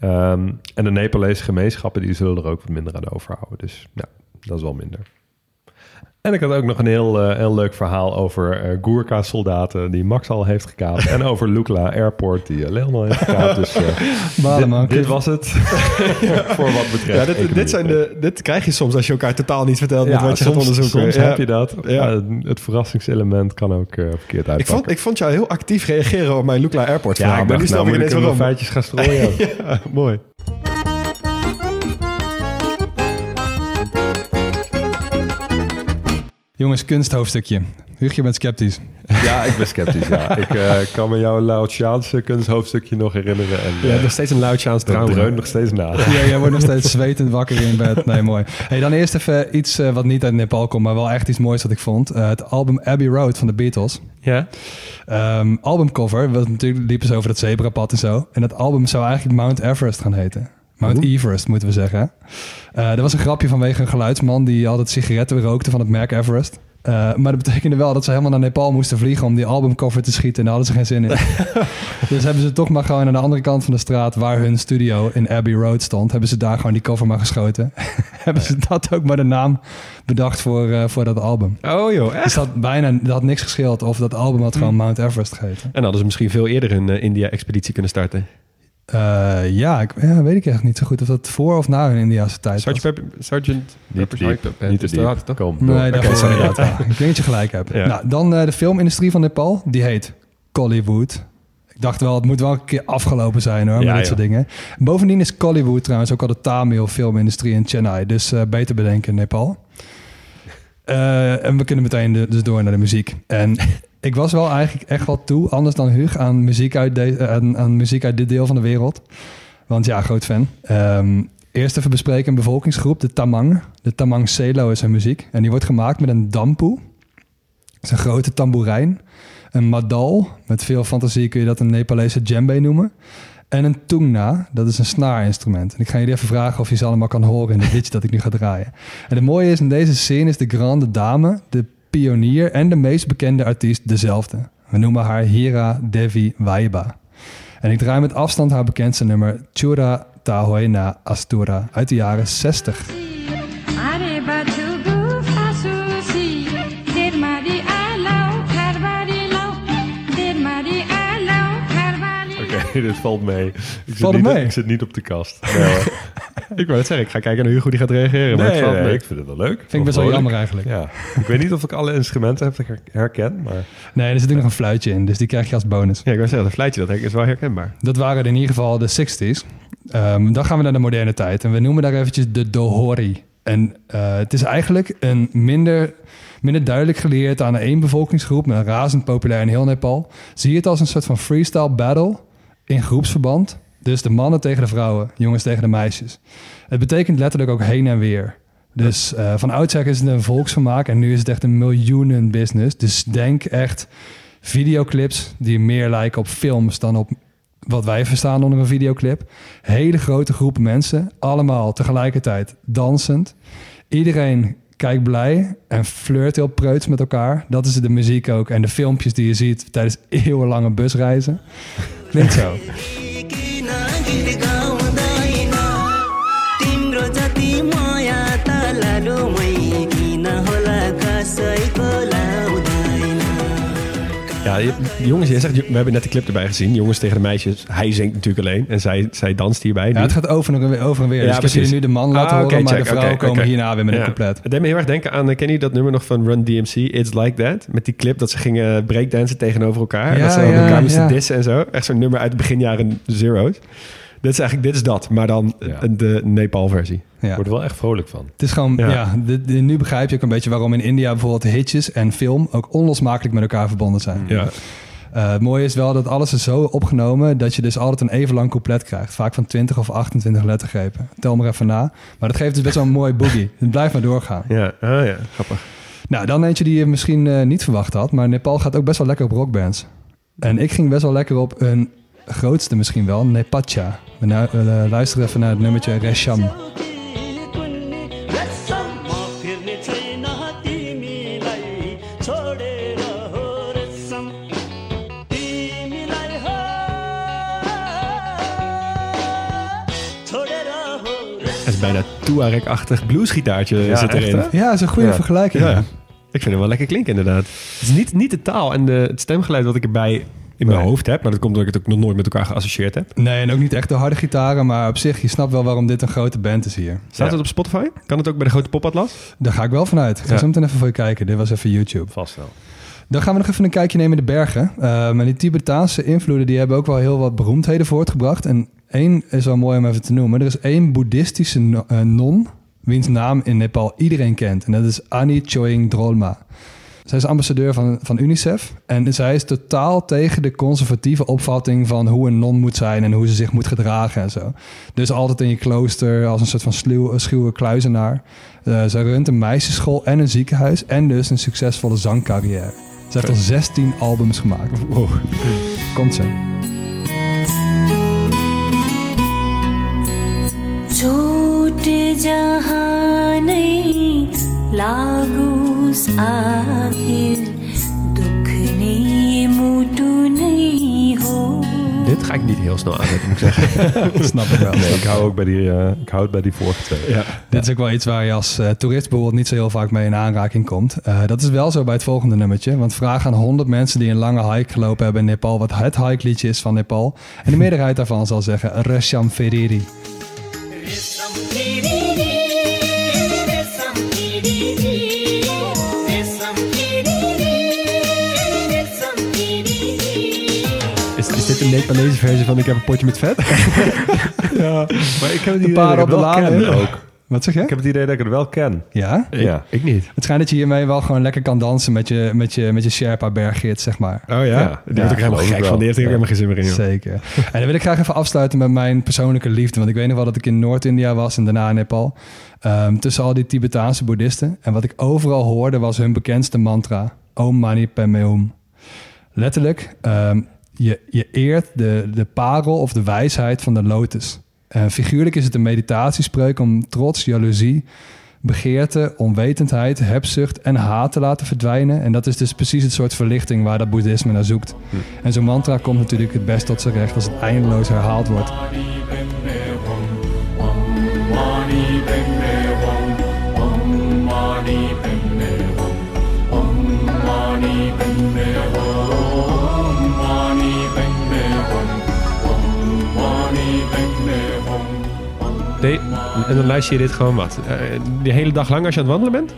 Um, en de Nepalese gemeenschappen die zullen er ook wat minder aan overhouden. Dus ja, dat is wel minder. En ik had ook nog een heel, uh, heel leuk verhaal over uh, Gurkha-soldaten die Max al heeft gekaapt. en over Lukla Airport die uh, Leon al heeft gekaapt. Dus Balen, man. dit, dit, was het voor wat betreft. Ja, dit, dit, zijn de, dit krijg je soms als je elkaar totaal niet vertelt ja, met wat je soms, gaat onderzoeken. Soms ja. heb je dat. Ja. het verrassingselement kan ook uh, verkeerd uitpakken. Ik vond, ik vond jou heel actief reageren op mijn Lukla Airport ja, vraag. maar nu snap ik ineens waarom. feitjes gaan strooien. ja, mooi. Jongens, kunsthoofdstukje. Huug, je bent sceptisch. Ja, ik ben sceptisch, ja. Ik uh, kan me jouw Laotiaanse kunsthoofdstukje nog herinneren. En, uh, ja, nog steeds een Laotiaans trauma. Dat dreunt nog steeds na. Ja, jij wordt nog steeds zwetend wakker in bed. Nee, mooi. Hey, dan eerst even iets uh, wat niet uit Nepal komt, maar wel echt iets moois wat ik vond. Uh, het album Abbey Road van de Beatles. Ja. Um, albumcover, wat natuurlijk liepen ze over het zebrapad en zo. En dat album zou eigenlijk Mount Everest gaan heten. Mount. Everest, moeten we zeggen. Uh, er was een grapje vanwege een geluidsman die altijd sigaretten rookte van het merk Everest. Uh, maar dat betekende wel dat ze helemaal naar Nepal moesten vliegen om die albumcover te schieten. En daar hadden ze geen zin in. dus hebben ze toch maar gewoon aan de andere kant van de straat, waar hun studio in Abbey Road stond, hebben ze daar gewoon die cover maar geschoten. hebben ze dat ook maar de naam bedacht voor, uh, voor dat album. Oh joh, echt? Dus dat bijna, dat had niks gescheeld of dat album had gewoon Mount Everest geheten. En hadden ze misschien veel eerder een uh, India-expeditie kunnen starten. Eh, ja, ik, ja, weet ik echt niet zo goed of dat voor of na hun Indiase tijd was. Sergeant, Pepper, Sergeant Pepper's niet te is dat, diep. toch? Kom, door. Nee, daarvoor sorry. inderdaad. Ja, ik denk dat je gelijk hebt. Ja. Nou, dan eh, de filmindustrie van Nepal. Die heet Collywood. Ik dacht wel, het moet wel een keer afgelopen zijn hoor, Ja, met dit ja. soort dingen. Bovendien is Collywood trouwens ook al de Tamil filmindustrie in Chennai. Dus eh, beter bedenken Nepal. Eh, en we kunnen meteen de- dus door naar de muziek. En ik was wel eigenlijk echt wel toe, anders dan Hug, aan muziek uit, de, eh, aan, muziek uit dit deel van de wereld. Want ja, groot fan. Ehm, eerst even bespreken een bevolkingsgroep, de Tamang. De Tamang Selo is hun muziek. En die wordt gemaakt met een dampu. Dat is een grote tamboerijn. Een madal, met veel fantasie kun je dat een Nepalese djembe noemen. En een tungna, dat is een snaarinstrument. En ik ga jullie even vragen of je ze allemaal kan horen in het liedje dat ik nu ga draaien. En het mooie is, in deze scene is de grande dame, de pionier en de meest bekende artiest dezelfde. We noemen haar Hira Devi Vaiba. En ik draai met afstand haar bekendste nummer Chura Tahoena Astura uit de jaren 60. dit valt mee. Ik zit, valt niet, ik zit niet op de kast. Nee, ik wou het zeggen, ik ga kijken naar Hugo hoe die gaat reageren. maar valt mee. ik vind het wel leuk. Vind ik best wel jammer eigenlijk. Ja. Ik weet niet of ik alle instrumenten heb herkend, maar... Nee, er zit ook nog een fluitje in, dus die krijg je als bonus. Ja, ik wil zeggen, dat fluitje dat is wel herkenbaar. Dat waren in ieder geval de 60s. Ehm, dan gaan we naar de moderne tijd en we noemen daar eventjes de Dohori. En eh, het is eigenlijk een minder, minder duidelijk geleerd aan één bevolkingsgroep, maar razend populair in heel Nepal. Zie je het als een soort van freestyle battle in groepsverband. Dus de mannen tegen de vrouwen, jongens tegen de meisjes. Het betekent letterlijk ook heen en weer. Dus eh, van oudsher is het een volksvermaak en nu is het echt een miljoenen business. Dus denk echt videoclips die meer lijken op films dan op wat wij verstaan onder een videoclip. Hele grote groepen mensen, allemaal tegelijkertijd dansend. Iedereen kijkt blij en flirt heel preuts met elkaar. Dat is de muziek ook. En de filmpjes die je ziet tijdens eeuwenlange busreizen. Klinkt zo. Ja, jongens, jij zegt, we hebben net de clip erbij gezien. Jongens tegen de meisjes. Hij zingt natuurlijk alleen en zij, zij danst hierbij. Ja, het gaat over en weer. Over en weer. Ja, dus ik precies. nu de man laten Ah, horen, maar check. de vrouwen komen hierna weer met een couplet. Het deed me heel erg denken aan, eh, ken je dat nummer nog van Run DMC, It's Like That? Met die clip dat ze gingen breakdansen tegenover elkaar. Ja, dat ze elkaar moesten dissen en zo. Echt zo'n nummer uit de beginjaren zero's. Dit is eigenlijk, dit is dat, maar dan de Nepal-versie. Ja. Ik word er wel echt vrolijk van. Het is gewoon, ja, nu begrijp je ook een beetje waarom in India bijvoorbeeld hitjes en film ook onlosmakelijk met elkaar verbonden zijn. Ja. Eh, het mooie is wel dat alles is zo opgenomen dat je dus altijd een even lang couplet krijgt. Vaak van 20 of 28 lettergrepen. Tel maar even na. Maar dat geeft dus best wel een mooi boogie. Het blijft maar doorgaan. Ja, ah, ja, grappig. Nou, dan eentje die je misschien eh, niet verwacht had. Maar Nepal gaat ook best wel lekker op rockbands. En ik ging best wel lekker op een grootste misschien wel, Nepacha. We nu- we, eh, luisteren even naar het nummertje Resham. Bijna Tuareg-achtig bluesgitaartje Ja, zit erin. Ja, dat is een goede Ja. vergelijking. Ja. Ik vind hem wel lekker klinken inderdaad. Het is niet, niet de taal en de, het stemgeluid wat ik erbij in mijn Nee. hoofd heb. Maar dat komt omdat ik het ook nog nooit met elkaar geassocieerd heb. Nee, en ook niet echt de harde gitaren, maar op zich, je snapt wel waarom dit een grote band is hier. Staat Ja. het op Spotify? Kan het ook bij de grote popatlas? Daar ga ik wel vanuit. Ik ga Ja. zo meteen even voor je kijken. Dit was even YouTube. Vast wel. Dan gaan we nog even een kijkje nemen in de bergen. Uh, maar die Tibetaanse invloeden die hebben ook wel heel wat beroemdheden voortgebracht. En één is wel mooi om even te noemen. Er is één boeddhistische no- eh, non, wiens naam in Nepal iedereen kent. En dat is Annie Choing Drolma. Zij is ambassadeur van, van UNICEF. En zij is totaal tegen de conservatieve opvatting van hoe een non moet zijn en hoe ze zich moet gedragen en zo. Dus altijd in je klooster als een soort van sluw, schuwe kluizenaar. Uh, zij runt een meisjesschool en een ziekenhuis en dus een succesvolle zangcarrière. Ze heeft al 16 albums gemaakt. Wow. Komt ze. छुट जहाँ नै लागोस् आखिर दुख नै मुटु नै हो Dit ga ik niet heel snel aanzetten, moet ik zeggen. Dat snap ik wel. Nee, ik hou ook bij die, eh, ik hou het bij die vorige twee. Ja. Dit is ook wel iets waar je als eh, toerist bijvoorbeeld niet zo heel vaak mee in aanraking komt. Eh, dat is wel zo bij het volgende nummertje. Want vraag aan 100 mensen die een lange hike gelopen hebben in Nepal... wat het hike liedje is van Nepal. En de meerderheid daarvan zal zeggen Resham Feriri. Dit een Nepalese versie van Ik heb een potje met vet? Maar ik heb De idee paarden dat op de wel laan ook. Wat zeg je? Ik heb het idee dat ik het wel ken. Ja? Ja. Ik niet. Het schijnt dat je hiermee wel gewoon lekker kan dansen met je, met je, met je Sherpa berggids, zeg maar. Oh ja? Ja, Die ja, word ik helemaal ik gek wel. van. Die heeft er Ja. helemaal geen zin meer in. joh. Zeker. En dan wil ik graag even afsluiten met mijn persoonlijke liefde. Want ik weet nog wel dat ik in Noord-India was en daarna in Nepal. Ehm, tussen al die Tibetaanse boeddhisten. En wat ik overal hoorde was hun bekendste mantra. Om Mani Padme Hum. Letterlijk, ehm, je, je eert de, de parel of de wijsheid van de lotus. En figuurlijk is het een meditatiespreuk om trots, jaloezie, begeerte, onwetendheid, hebzucht en haat te laten verdwijnen. En dat is dus precies het soort verlichting waar dat boeddhisme naar zoekt. En zo'n mantra komt natuurlijk het best tot zijn recht als het eindeloos herhaald wordt. Nee, en dan luister je dit gewoon wat? eh, de hele dag lang als je aan het wandelen bent?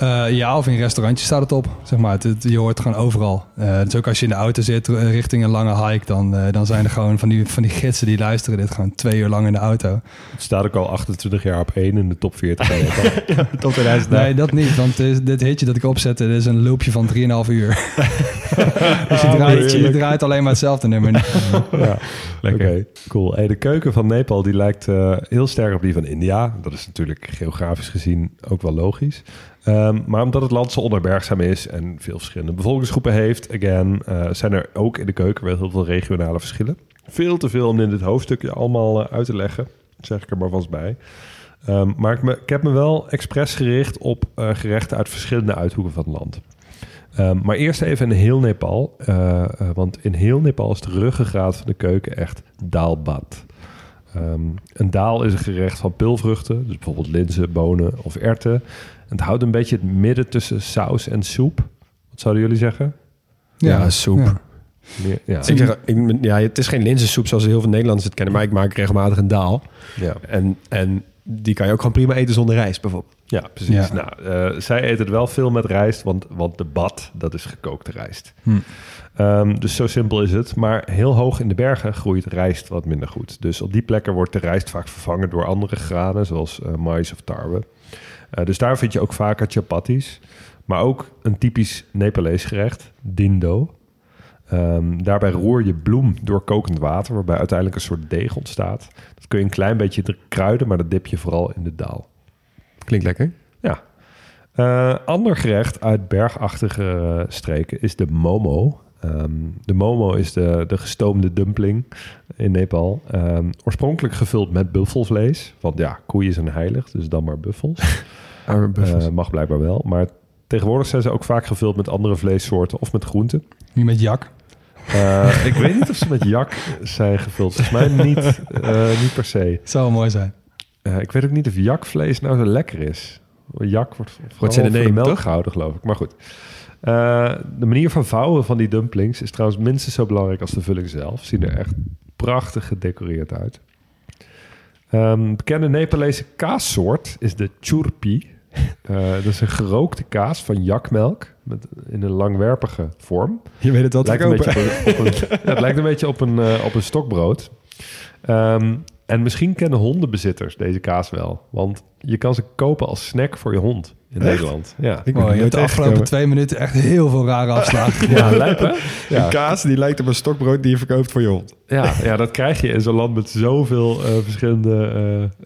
Eh, ja, of in restaurantjes staat het op. Zeg maar. Het, het- je hoort het gewoon overal. Eh, dus ook als je in de auto zit eh, richting een lange hike, dan, eh, dan zijn er gewoon van die, van die gidsen die luisteren dit gewoon twee uur lang in de auto. Het staat ook al 28 jaar op één in de top 40. van Nepal. Tot 2000. Nee, dat niet, want dit, is- dit hitje dat ik opzette, dit is een loopje van 3,5 uur. dus je draait, je draait alleen maar hetzelfde nummer. ja. Lekker. Oké, cool. Hey, de keuken van Nepal die lijkt eh, heel sterk op die van India. Dat is natuurlijk geografisch gezien ook wel logisch. Ehm, maar omdat het land zo onherbergzaam is en veel verschillende bevolkingsgroepen heeft, again, eh, zijn er ook in de keuken wel heel veel regionale verschillen. Veel te veel om in dit hoofdstukje allemaal eh, uit te leggen, zeg ik er maar vast bij. Ehm, maar ik, heb me wel expres gericht op eh, gerechten uit verschillende uithoeken van het land. Ehm, maar eerst even in heel Nepal. want in heel Nepal is de ruggengraat van de keuken echt daalbad. Ehm, een daal is een gerecht van pulvruchten. Dus bijvoorbeeld linzen, bonen of erwten. En het houdt een beetje het midden tussen saus en soep. Wat zouden jullie zeggen? Ja, soep. Ja. Ja. Ik zeg, ik, ja, het is geen linzensoep zoals heel veel Nederlanders het kennen, maar ik maak regelmatig een daal. ja. En, en die kan je ook gewoon prima eten zonder rijst, bijvoorbeeld. Ja, precies. Ja. Nou, eh, zij eten het wel veel met rijst, want, want de bad, dat is gekookte rijst. Hm. Ehm, dus zo simpel is het. Maar heel hoog in de bergen groeit rijst wat minder goed. Dus op die plekken wordt de rijst vaak vervangen door andere granen, zoals eh mais of tarwe. Eh, dus daar vind je ook vaker chapatis. Maar ook een typisch Nepalees gerecht, dindo. Ehm, daarbij roer je bloem door kokend water, waarbij uiteindelijk een soort deeg ontstaat. Dat kun je een klein beetje kruiden, maar dat dip je vooral in de daal. Klinkt lekker. Ja. Eh, ander gerecht uit bergachtige streken is de momo. Ehm, de momo is de, de gestoomde dumpling in Nepal. Ehm, oorspronkelijk gevuld met buffelvlees. Want ja, koeien zijn heilig, dus dan maar buffels. Arme buffels. Eh, mag blijkbaar wel. Maar tegenwoordig zijn ze ook vaak gevuld met andere vleessoorten of met groenten. Niet met jak. Eh, ik weet niet of ze met jak zijn gevuld. Volgens mij niet, eh, niet per se. Het zou wel mooi zijn. Ik weet ook niet of jakvlees nou zo lekker is. Jak wordt in the voor de melk toch? gehouden, geloof ik. Maar goed. Eh, de manier van vouwen van die dumplings is trouwens minstens zo belangrijk als de vulling zelf. Zien er echt prachtig gedecoreerd uit. Ehm, bekende Nepalese kaassoort is de churpi. Eh, dat is een gerookte kaas van jakmelk met, in een langwerpige vorm. Je weet het te Lijkt een verkopen. beetje op een, op een- ja, het lijkt een beetje op een, eh, op een stokbrood. Ehm, en misschien kennen hondenbezitters deze kaas wel. Want je kan ze kopen als snack voor je hond in Nederland. Ja, Ik ben Mooi, je hebt de afgelopen twee minuten echt heel veel rare afslagen. ja lijp hè? Ja. Een kaas die lijkt op een stokbrood die je verkoopt voor je hond. Ja, ja, dat krijg je in zo'n land met zoveel eh, verschillende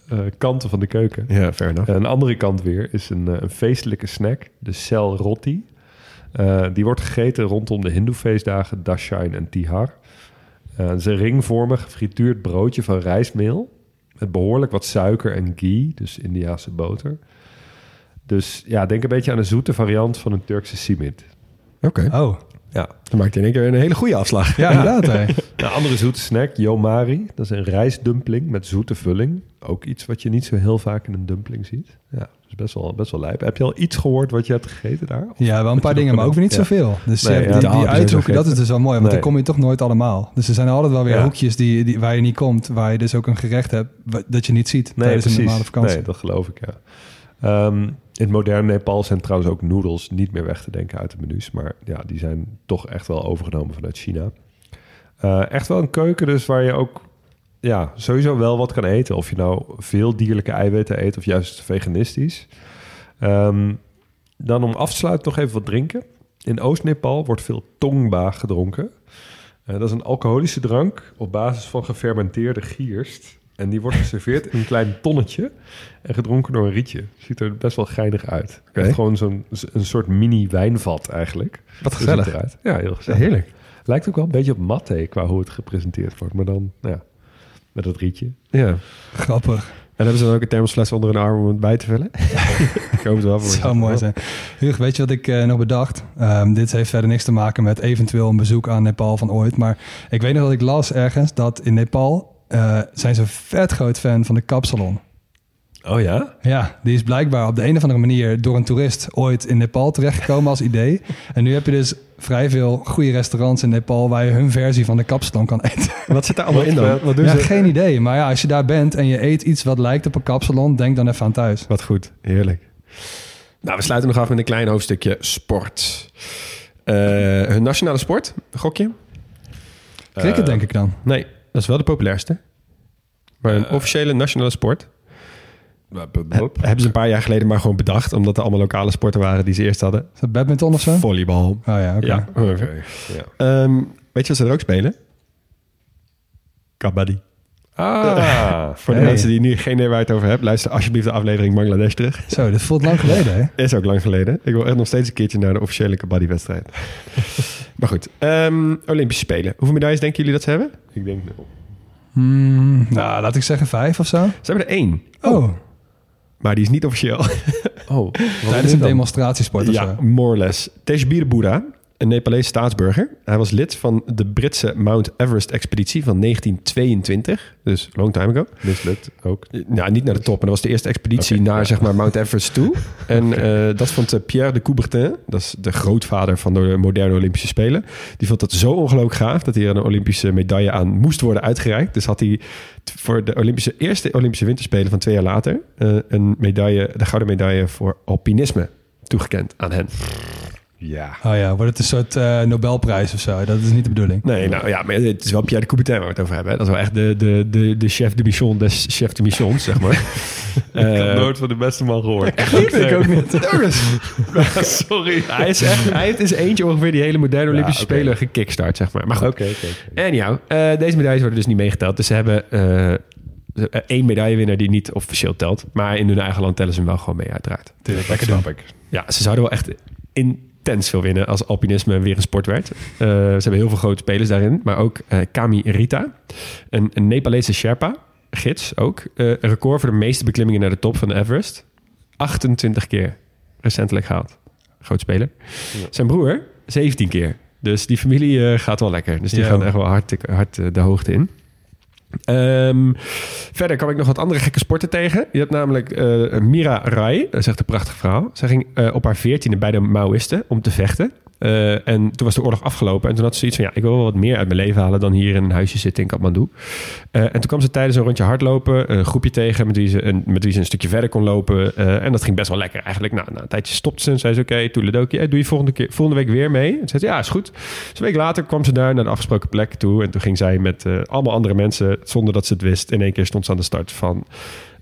eh, eh, kanten van de keuken. Ja, fair enough. Een andere kant weer is een, een feestelijke snack, de sel roti. Eh, die wordt gegeten rondom de hindoe-feestdagen Dashain en Tihar. Eh, het is een ringvormig gefrituurd broodje van rijstmeel... met behoorlijk wat suiker en ghee, dus Indiase boter. Dus ja, denk een beetje aan een zoete variant van een Turkse simit. Oké. Oh, Ja. Dan maakt hij in één keer een hele goede afslag. Ja, inderdaad. hè. Een andere zoete snack, Yomari. Dat is een rijstdumpling met zoete vulling. Ook iets wat je niet zo heel vaak in een dumpling ziet. Ja, dat is best wel, best wel lijp. Heb je al iets gehoord wat je hebt gegeten daar? Of Ja, wel een paar dingen, maar ook weer niet ja. zoveel. Dus Nee, eh, ja, die, die uithoeken, dat is dus wel mooi. Want Nee. dan kom je toch nooit allemaal. Dus er zijn altijd wel weer hoekjes die, die, waar je niet komt. Waar je dus ook een gerecht hebt dat je niet ziet Nee, tijdens precies. een normale vakantie. Nee, dat geloof ik, ja. Ehm, in het moderne Nepal zijn trouwens ook noedels niet meer weg te denken uit de menus. Maar ja, die zijn toch echt wel overgenomen vanuit China. Eh, echt wel een keuken dus waar je ook ja, sowieso wel wat kan eten. Of je nou veel dierlijke eiwitten eet of juist veganistisch. Ehm, dan om af te sluiten nog even wat drinken. In Oost-Nepal wordt veel tongba gedronken. Eh, dat is een alcoholische drank op basis van gefermenteerde gierst. En die wordt geserveerd in een klein tonnetje en gedronken door een rietje. Ziet er best wel geinig uit. Echt gewoon zo'n een soort mini wijnvat eigenlijk. Wat gezellig. eruit. Ja, heel gezellig. Heerlijk. Lijkt ook wel een beetje op matte qua hoe het gepresenteerd wordt. Maar dan nou ja, met dat rietje. Ja. Grappig. En hebben ze dan ook een thermosfles onder hun arm om het bij te vullen? Ik hoop het wel voor zou mooi zijn. Huug, weet je wat ik eh, nog bedacht? Ehm, dit heeft verder niks te maken met eventueel een bezoek aan Nepal van ooit. Maar ik weet nog dat ik las ergens dat in Nepal eh, zijn ze vet groot fan van de kapsalon. Oh ja? Ja, die is blijkbaar op de een of andere manier door een toerist ooit in Nepal terechtgekomen als idee. En nu heb je dus vrij veel goede restaurants in Nepal waar je hun versie van de kapsalon kan eten. Wat zit daar allemaal in dan? Wat doen Ja, ze? geen idee. Maar ja, als je daar bent en je eet iets wat lijkt op een kapsalon, denk dan even aan thuis. Wat goed, heerlijk. Nou, we sluiten nog af met een klein hoofdstukje sport. Eh, hun nationale sport, gokje? Cricket Eh, denk ik dan. Nee, dat is wel de populairste. Maar een Eh. officiële nationale sport hebben ze een paar jaar geleden maar gewoon bedacht. Omdat er allemaal lokale sporten waren die ze eerst hadden. Is dat badminton of zo? Volleybal. Oh ja, oké. Ja. Ehm, weet je wat ze er ook spelen? Kabaddi. Ah, Voor de Hey. mensen die nu geen idee waar je het over hebt, luister alsjeblieft de aflevering Bangladesh terug. Zo, dit voelt lang geleden, hè? Is ook lang geleden. Ik wil echt nog steeds een keertje naar de officiële kabaddi-wedstrijd. maar goed, ehm, Olympische Spelen. Hoeveel medailles denken jullie dat ze hebben? ik denk nul. Hmm, nou, laat ik zeggen vijf of zo. Ze hebben er één. Oh, Maar die is niet officieel. Oh, tijdens een demonstratiesport of ja, zo. more or less. Tejbir Boeddha, een Nepalese staatsburger. Hij was lid van de Britse Mount Everest-expeditie van 1922. Dus long time ago. mislukt ook. Nou, niet naar de top, maar dat was de eerste expeditie naar ja. zeg maar, Mount Everest toe. En eh, dat vond eh, Pierre de Coubertin, dat is de grootvader van de moderne Olympische Spelen. Die vond dat zo ongelooflijk gaaf dat hier een Olympische medaille aan moest worden uitgereikt. Dus had hij voor de Olympische, eerste Olympische Winterspelen van twee jaar later eh, een medaille, de gouden medaille voor alpinisme toegekend aan hen. Ja. Oh ja, wordt het een soort eh, Nobelprijs of zo? Dat is niet de bedoeling. Nee, nou ja, maar het is wel Pierre de Coubertin waar we het over hebben. hè. Dat is wel echt de, de, de, de chef de mission des chef de missions, zeg maar. Ik heb Eh, nooit van de beste man gehoord. ik ook niet. Sorry. Hij, is echt, hij heeft in zijn eentje ongeveer die hele moderne Olympische oké. Spelen gekickstart, zeg maar. Maar goed, Oké, oké. oké. anyhow, eh, deze medailles worden dus niet meegeteld. Dus ze hebben eh, één medaillewinnaar die niet officieel telt. Maar in hun eigen land tellen ze hem wel gewoon mee, uiteraard. Tuurlijk, dat snap ik. Ja, ze zouden wel echt intens veel winnen als alpinisme weer een sport werd. Eh, ze hebben heel veel grote spelers daarin. Maar ook eh, Kami Rita, een, een Nepalese Sherpa, gids ook. Eh, een record voor de meeste beklimmingen naar de top van de Everest. 28 keer recentelijk gehaald. Groot speler. Zijn broer 17 keer. Dus die familie gaat wel lekker. Dus die Ja. gaan echt wel hard, hard de hoogte in. Ehm, verder kwam ik nog wat andere gekke sporten tegen. Je hebt namelijk eh, Mira Rai, dat is echt een prachtig verhaal. Zij ging eh, op haar veertiende bij de Maoïsten om te vechten. Eh, en toen was de oorlog afgelopen. En toen had ze zoiets van, ja, ik wil wel wat meer uit mijn leven halen... dan hier in een huisje zitten in Kathmandu. Eh, en toen kwam ze tijdens een rondje hardlopen... een groepje tegen met wie ze een, met wie ze een stukje verder kon lopen. Eh, en dat ging best wel lekker eigenlijk. Nou, na een tijdje stopte ze en zei ze... oké, okay, toeledokie, eh, doe je volgende, keer, volgende week weer mee? En zei ze, ja, is goed. Dus een week later kwam ze daar naar de afgesproken plek toe... en toen ging zij met allemaal andere mensen... zonder dat ze het wist... in één keer stond ze aan de start van...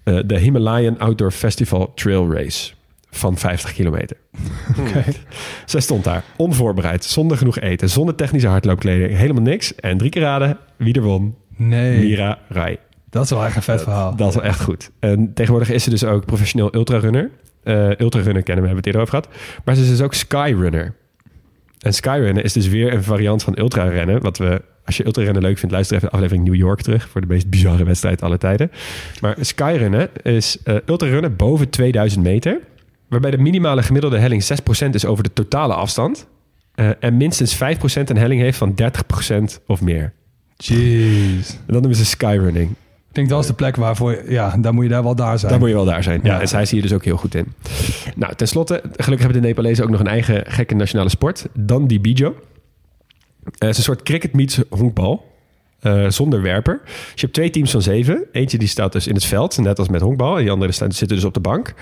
de Himalayan Outdoor Festival Trail Race van 50 kilometer. Zij stond daar, onvoorbereid, zonder genoeg eten, zonder technische hardloopkleding, helemaal niks. En drie keer raden wie er won. Nee, Mira Rai. dat is wel echt een vet verhaal. Dat is wel echt goed. En tegenwoordig is ze dus ook professioneel ultrarunner. Eh ultrarunner kennen we, hebben het eerder over gehad. Maar ze is dus ook skyrunner. En skyrunnen is dus weer een variant van ultrarennen. Wat we, als je ultrarennen leuk vindt, luister even de aflevering New York terug. Voor de meest bizarre wedstrijd aller tijden. Maar skyrunnen is eh ultrarunnen boven 2000 meter. Waarbij de minimale gemiddelde helling 6% is over de totale afstand. eh, en minstens 5% een helling heeft van 30% of meer. Jeez. En dat noemen ze skyrunning. Ik denk dat is de plek waarvoor, ja, daar moet je daar wel daar zijn. Daar moet je wel daar zijn. Ja. Ja. en zij zie je dus ook heel goed in. Nou, tenslotte, gelukkig hebben de Nepalezen ook nog een eigen gekke nationale sport. Dandi Bijo. Eh, Het is een soort cricket meets honkbal. Eh, zonder werper. Dus je hebt twee teams van zeven. Eentje die staat dus in het veld, net als met honkbal. En die andere zitten dus op de bank.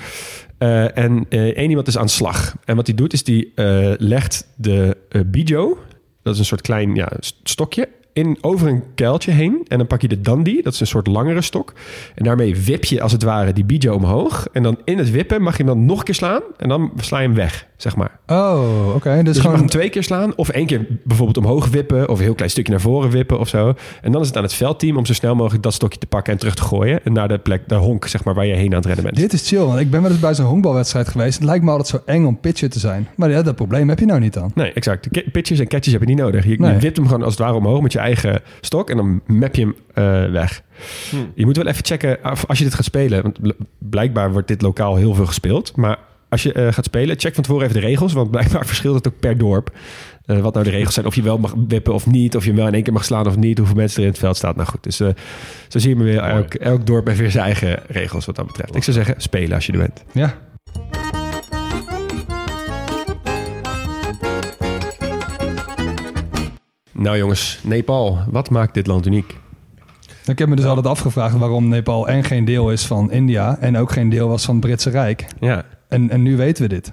Eh, en eh, één iemand is aan de slag. En wat hij doet, is die legt de bijo... dat is een soort klein ja, st- stokje... In, over een kuiltje heen. En dan pak je de dandi, dat is een soort langere stok. En daarmee wip je als het ware die bijo omhoog. En dan in het wippen mag je hem dan nog een keer slaan. En dan sla je hem weg, zeg maar. Oh, oké. Dus, Dus je mag gewoon... hem twee keer slaan. Of één keer bijvoorbeeld omhoog wippen. Of een heel klein stukje naar voren wippen of zo. En dan is het aan het veldteam om zo snel mogelijk dat stokje te pakken en terug te gooien. En naar de plek, de honk, zeg maar, waar je heen aan het rennen bent. Dit is chill, want ik ben wel eens bij zo'n honkbalwedstrijd geweest. Het lijkt me altijd zo eng om pitcher te zijn. Maar ja, dat probleem heb je nou niet dan. Nee, exact. Pitches en catches heb je niet nodig. Je, Nee. je wipt hem gewoon als het ware omhoog met je eigen stok en dan map je hem eh, weg. Je moet wel even checken af- als je dit gaat spelen. Want bl- blijkbaar wordt dit lokaal heel veel gespeeld. Maar als je eh, gaat spelen, check van tevoren even de regels. Want blijkbaar verschilt het ook per dorp. Eh, wat nou de regels zijn. Of je wel mag wippen of niet. Of je wel in één keer mag slaan of niet. Hoeveel mensen er in het veld staan. Nou goed, dus eh, zo zie je maar weer. Elk, elk dorp heeft weer zijn eigen regels wat dat betreft. Ik zou zeggen, spelen als je er bent. Ja. Nou jongens, Nepal. Wat maakt dit land uniek? Ik heb me dus altijd afgevraagd waarom Nepal en geen deel is van India en ook geen deel was van het Britse Rijk. Ja, En, en nu weten we dit.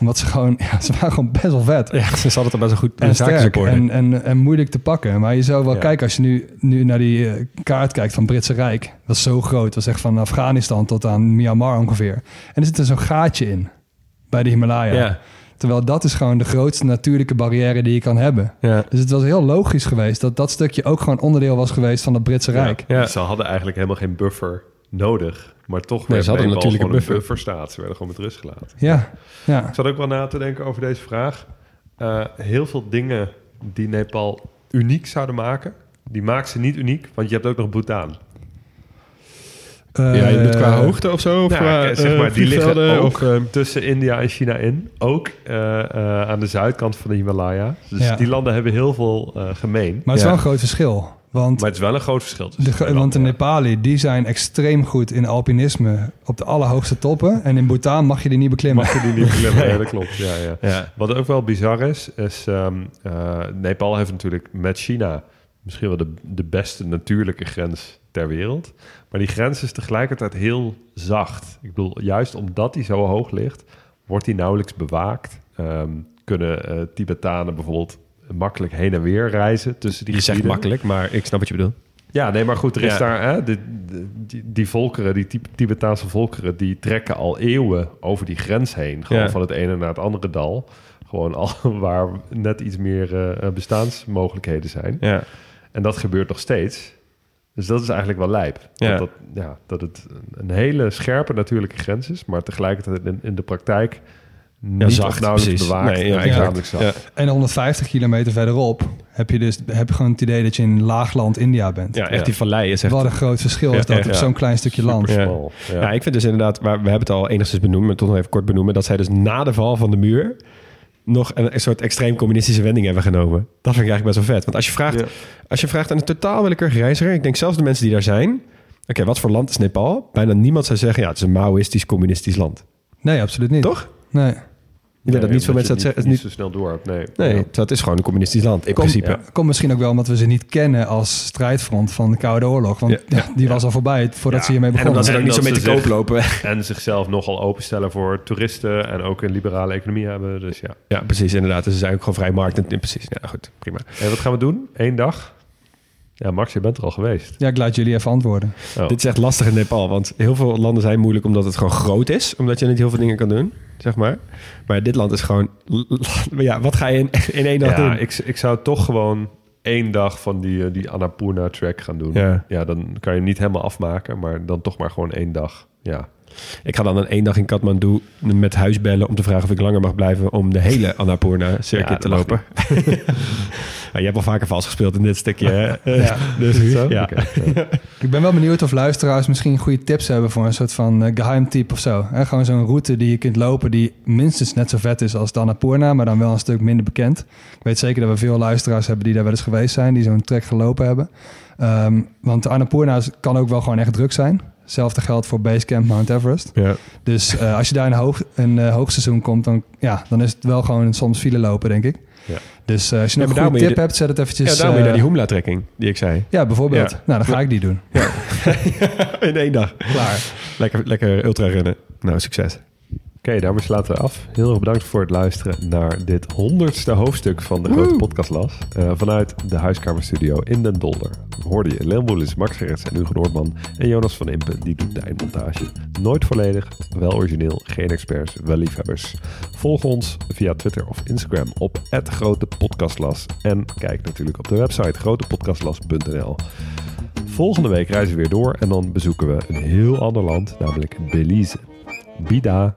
Omdat ze gewoon, ja, ze waren gewoon best wel vet. ja ze hadden het best wel goed En in zaken sterk en, en, en moeilijk te pakken. Maar je zou wel Ja. kijken als je nu, nu naar die eh, kaart kijkt van het Britse Rijk. Dat is zo groot. Dat is echt van Afghanistan tot aan Myanmar ongeveer. En er zit er zo'n gaatje in bij de Himalaya. Ja, Terwijl dat is gewoon de grootste natuurlijke barrière die je kan hebben. ja. Dus het was heel logisch geweest dat dat stukje ook gewoon onderdeel was geweest van het Britse Rijk. Ja. Ze hadden eigenlijk helemaal geen buffer nodig. Maar toch Nee, werd ze hadden Nepal natuurlijk gewoon een buffer. Ze werden gewoon met rust gelaten. Ja, ja. Ik zat ook wel na te denken over deze vraag. Eh, heel veel dingen die Nepal uniek zouden maken, die maken ze niet uniek, want je hebt ook nog Bhutan. Eh, ja, je moet qua hoogte of zo? Of Ja, qua, zeg eh, maar, die liggen ook Of, eh, tussen India en China in. Ook eh, eh, aan de zuidkant van de Himalaya. Dus Ja. die landen hebben heel veel eh, gemeen. Maar het is Ja. wel een groot verschil. Want, Maar het is wel een groot verschil. de, want de. Nepali, die zijn extreem goed in alpinisme op de allerhoogste toppen. En in Bhutan mag je die niet beklimmen. Mag je die niet beklimmen? Ja, dat klopt. Ja, ja. ja. Wat ook wel bizar is, is ehm, eh, Nepal heeft natuurlijk met China misschien wel de, de beste natuurlijke grens ter wereld. Maar die grens is tegelijkertijd heel zacht. Ik bedoel, juist omdat die zo hoog ligt, wordt die nauwelijks bewaakt. Ehm, kunnen eh, Tibetanen bijvoorbeeld makkelijk heen en weer reizen tussen die Je zegt makkelijk, maar ik snap wat je bedoelt. Ja, nee, maar goed, er is Ja. daar... Hè, de- die, die volkeren, die Tib- Tibetaanse volkeren... die trekken al eeuwen over die grens heen. Gewoon Ja. van het ene naar het andere dal. Gewoon al waar net iets meer eh, bestaansmogelijkheden zijn. Ja. En dat gebeurt nog steeds. Dus dat is eigenlijk wel lijp. Ja. Dat, dat, ja, dat het een hele scherpe natuurlijke grens is... maar tegelijkertijd in, in de praktijk... niet zacht, of nauwelijks precies. bewaakt. Nee, ja, en exact. nauwelijks zacht. Ja. En 150 kilometer verderop heb je dus heb je gewoon het idee dat je in laagland India bent. ja, echt Ja. die vallei is echt... Wat een groot verschil Ja, is dat op ja. zo'n klein stukje land. Ja. Smal, ja. Ja. ik vind dus inderdaad, waar, we hebben het al enigszins benoemd, maar toch nog even kort benoemen, dat zij dus na de val van de muur nog een, een soort extreem communistische wending hebben genomen. Dat vind ik eigenlijk best wel vet. Want als je vraagt, Ja. als je vraagt aan een totaal willekeurige reiziger, ik denk zelfs de mensen die daar zijn, oké, wat voor land is Nepal? Bijna niemand zou zeggen, ja, het is een Maoïstisch communistisch land. Nee, absoluut niet. Toch? Nee. Ik denk dat niet veel mensen dat niet, zeggen. niet zo snel door. Nee, Nee, Ja. dat is gewoon een communistisch land, in Kom- principe. ja, Komt misschien ook wel omdat we ze niet kennen als strijdfront van de Koude Oorlog. Want Ja, ja, die was al voorbij voordat Ja, ze hiermee En begonnen. omdat ze er En niet zo mee te koop lopen. En zichzelf nogal openstellen voor toeristen en ook een liberale economie hebben. Dus ja. Ja, precies, inderdaad. Dus ze zijn ook gewoon vrij markt. Precies, ja, goed, prima. En wat gaan we doen? Eén dag? Ja, Max, je bent er al geweest. Ja, ik laat jullie even antwoorden. Oh. Dit is echt lastig in Nepal, want heel veel landen zijn moeilijk omdat het gewoon groot is. Omdat je niet heel veel dingen kan doen, zeg maar. Maar dit land is gewoon... Ja, wat ga je in, in één dag ja, doen? ik, ik zou toch gewoon één dag van die, eh, die Annapurna-track gaan doen. Ja. dan kan je hem niet helemaal afmaken, maar dan toch maar gewoon één dag. Ja, Ik ga dan een één dag in Kathmandu met huis bellen om te vragen of ik langer mag blijven om de hele Annapurna circuit Ja, te lopen. je hebt al vaker vals gespeeld in dit stukje. hè? Ja. dus, Is het zo? Ja. Ik ben wel benieuwd of luisteraars misschien goede tips hebben voor een soort van eh, geheim tip of zo. Hè, gewoon zo'n route die je kunt lopen die minstens net zo vet is als de Annapurna, maar dan wel een stuk minder bekend. Ik weet zeker dat we veel luisteraars hebben die daar wel eens geweest zijn, die zo'n trek gelopen hebben. Ehm, want de Annapurna kan ook wel gewoon echt druk zijn. Hetzelfde geldt voor Basecamp Mount Everest. Ja. Dus eh, als je daar in hoog, een eh, hoogseizoen komt, dan, ja, dan is het wel gewoon soms file lopen, denk ik. Ja. Dus eh, als je Ja, nog een goede tip de- hebt, zet het eventjes... ja, daarom je naar die Hoemla-trekking, die ik zei. Ja, bijvoorbeeld. Nou, dan ga ik die doen. In één dag. Klaar. Lekker, lekker ultra rennen. Nou, succes. Oké, daarmee sluiten we af. Heel erg bedankt voor het luisteren naar dit honderdste hoofdstuk van de Grote Podcastlas. Eh, vanuit de Huiskamerstudio in Den Dolder. Hoorde je Leon Boelis, Max Gerrits en Hugo Noordman. En Jonas van Impen, die doet de eindmontage. Nooit volledig, wel origineel, geen experts, wel liefhebbers. Volg ons via Twitter of Instagram op Grote Podcastlas. En kijk natuurlijk op de website grotepodcastlas.nl. Volgende week reizen we weer door en dan bezoeken we een heel ander land, namelijk Belize. Bida.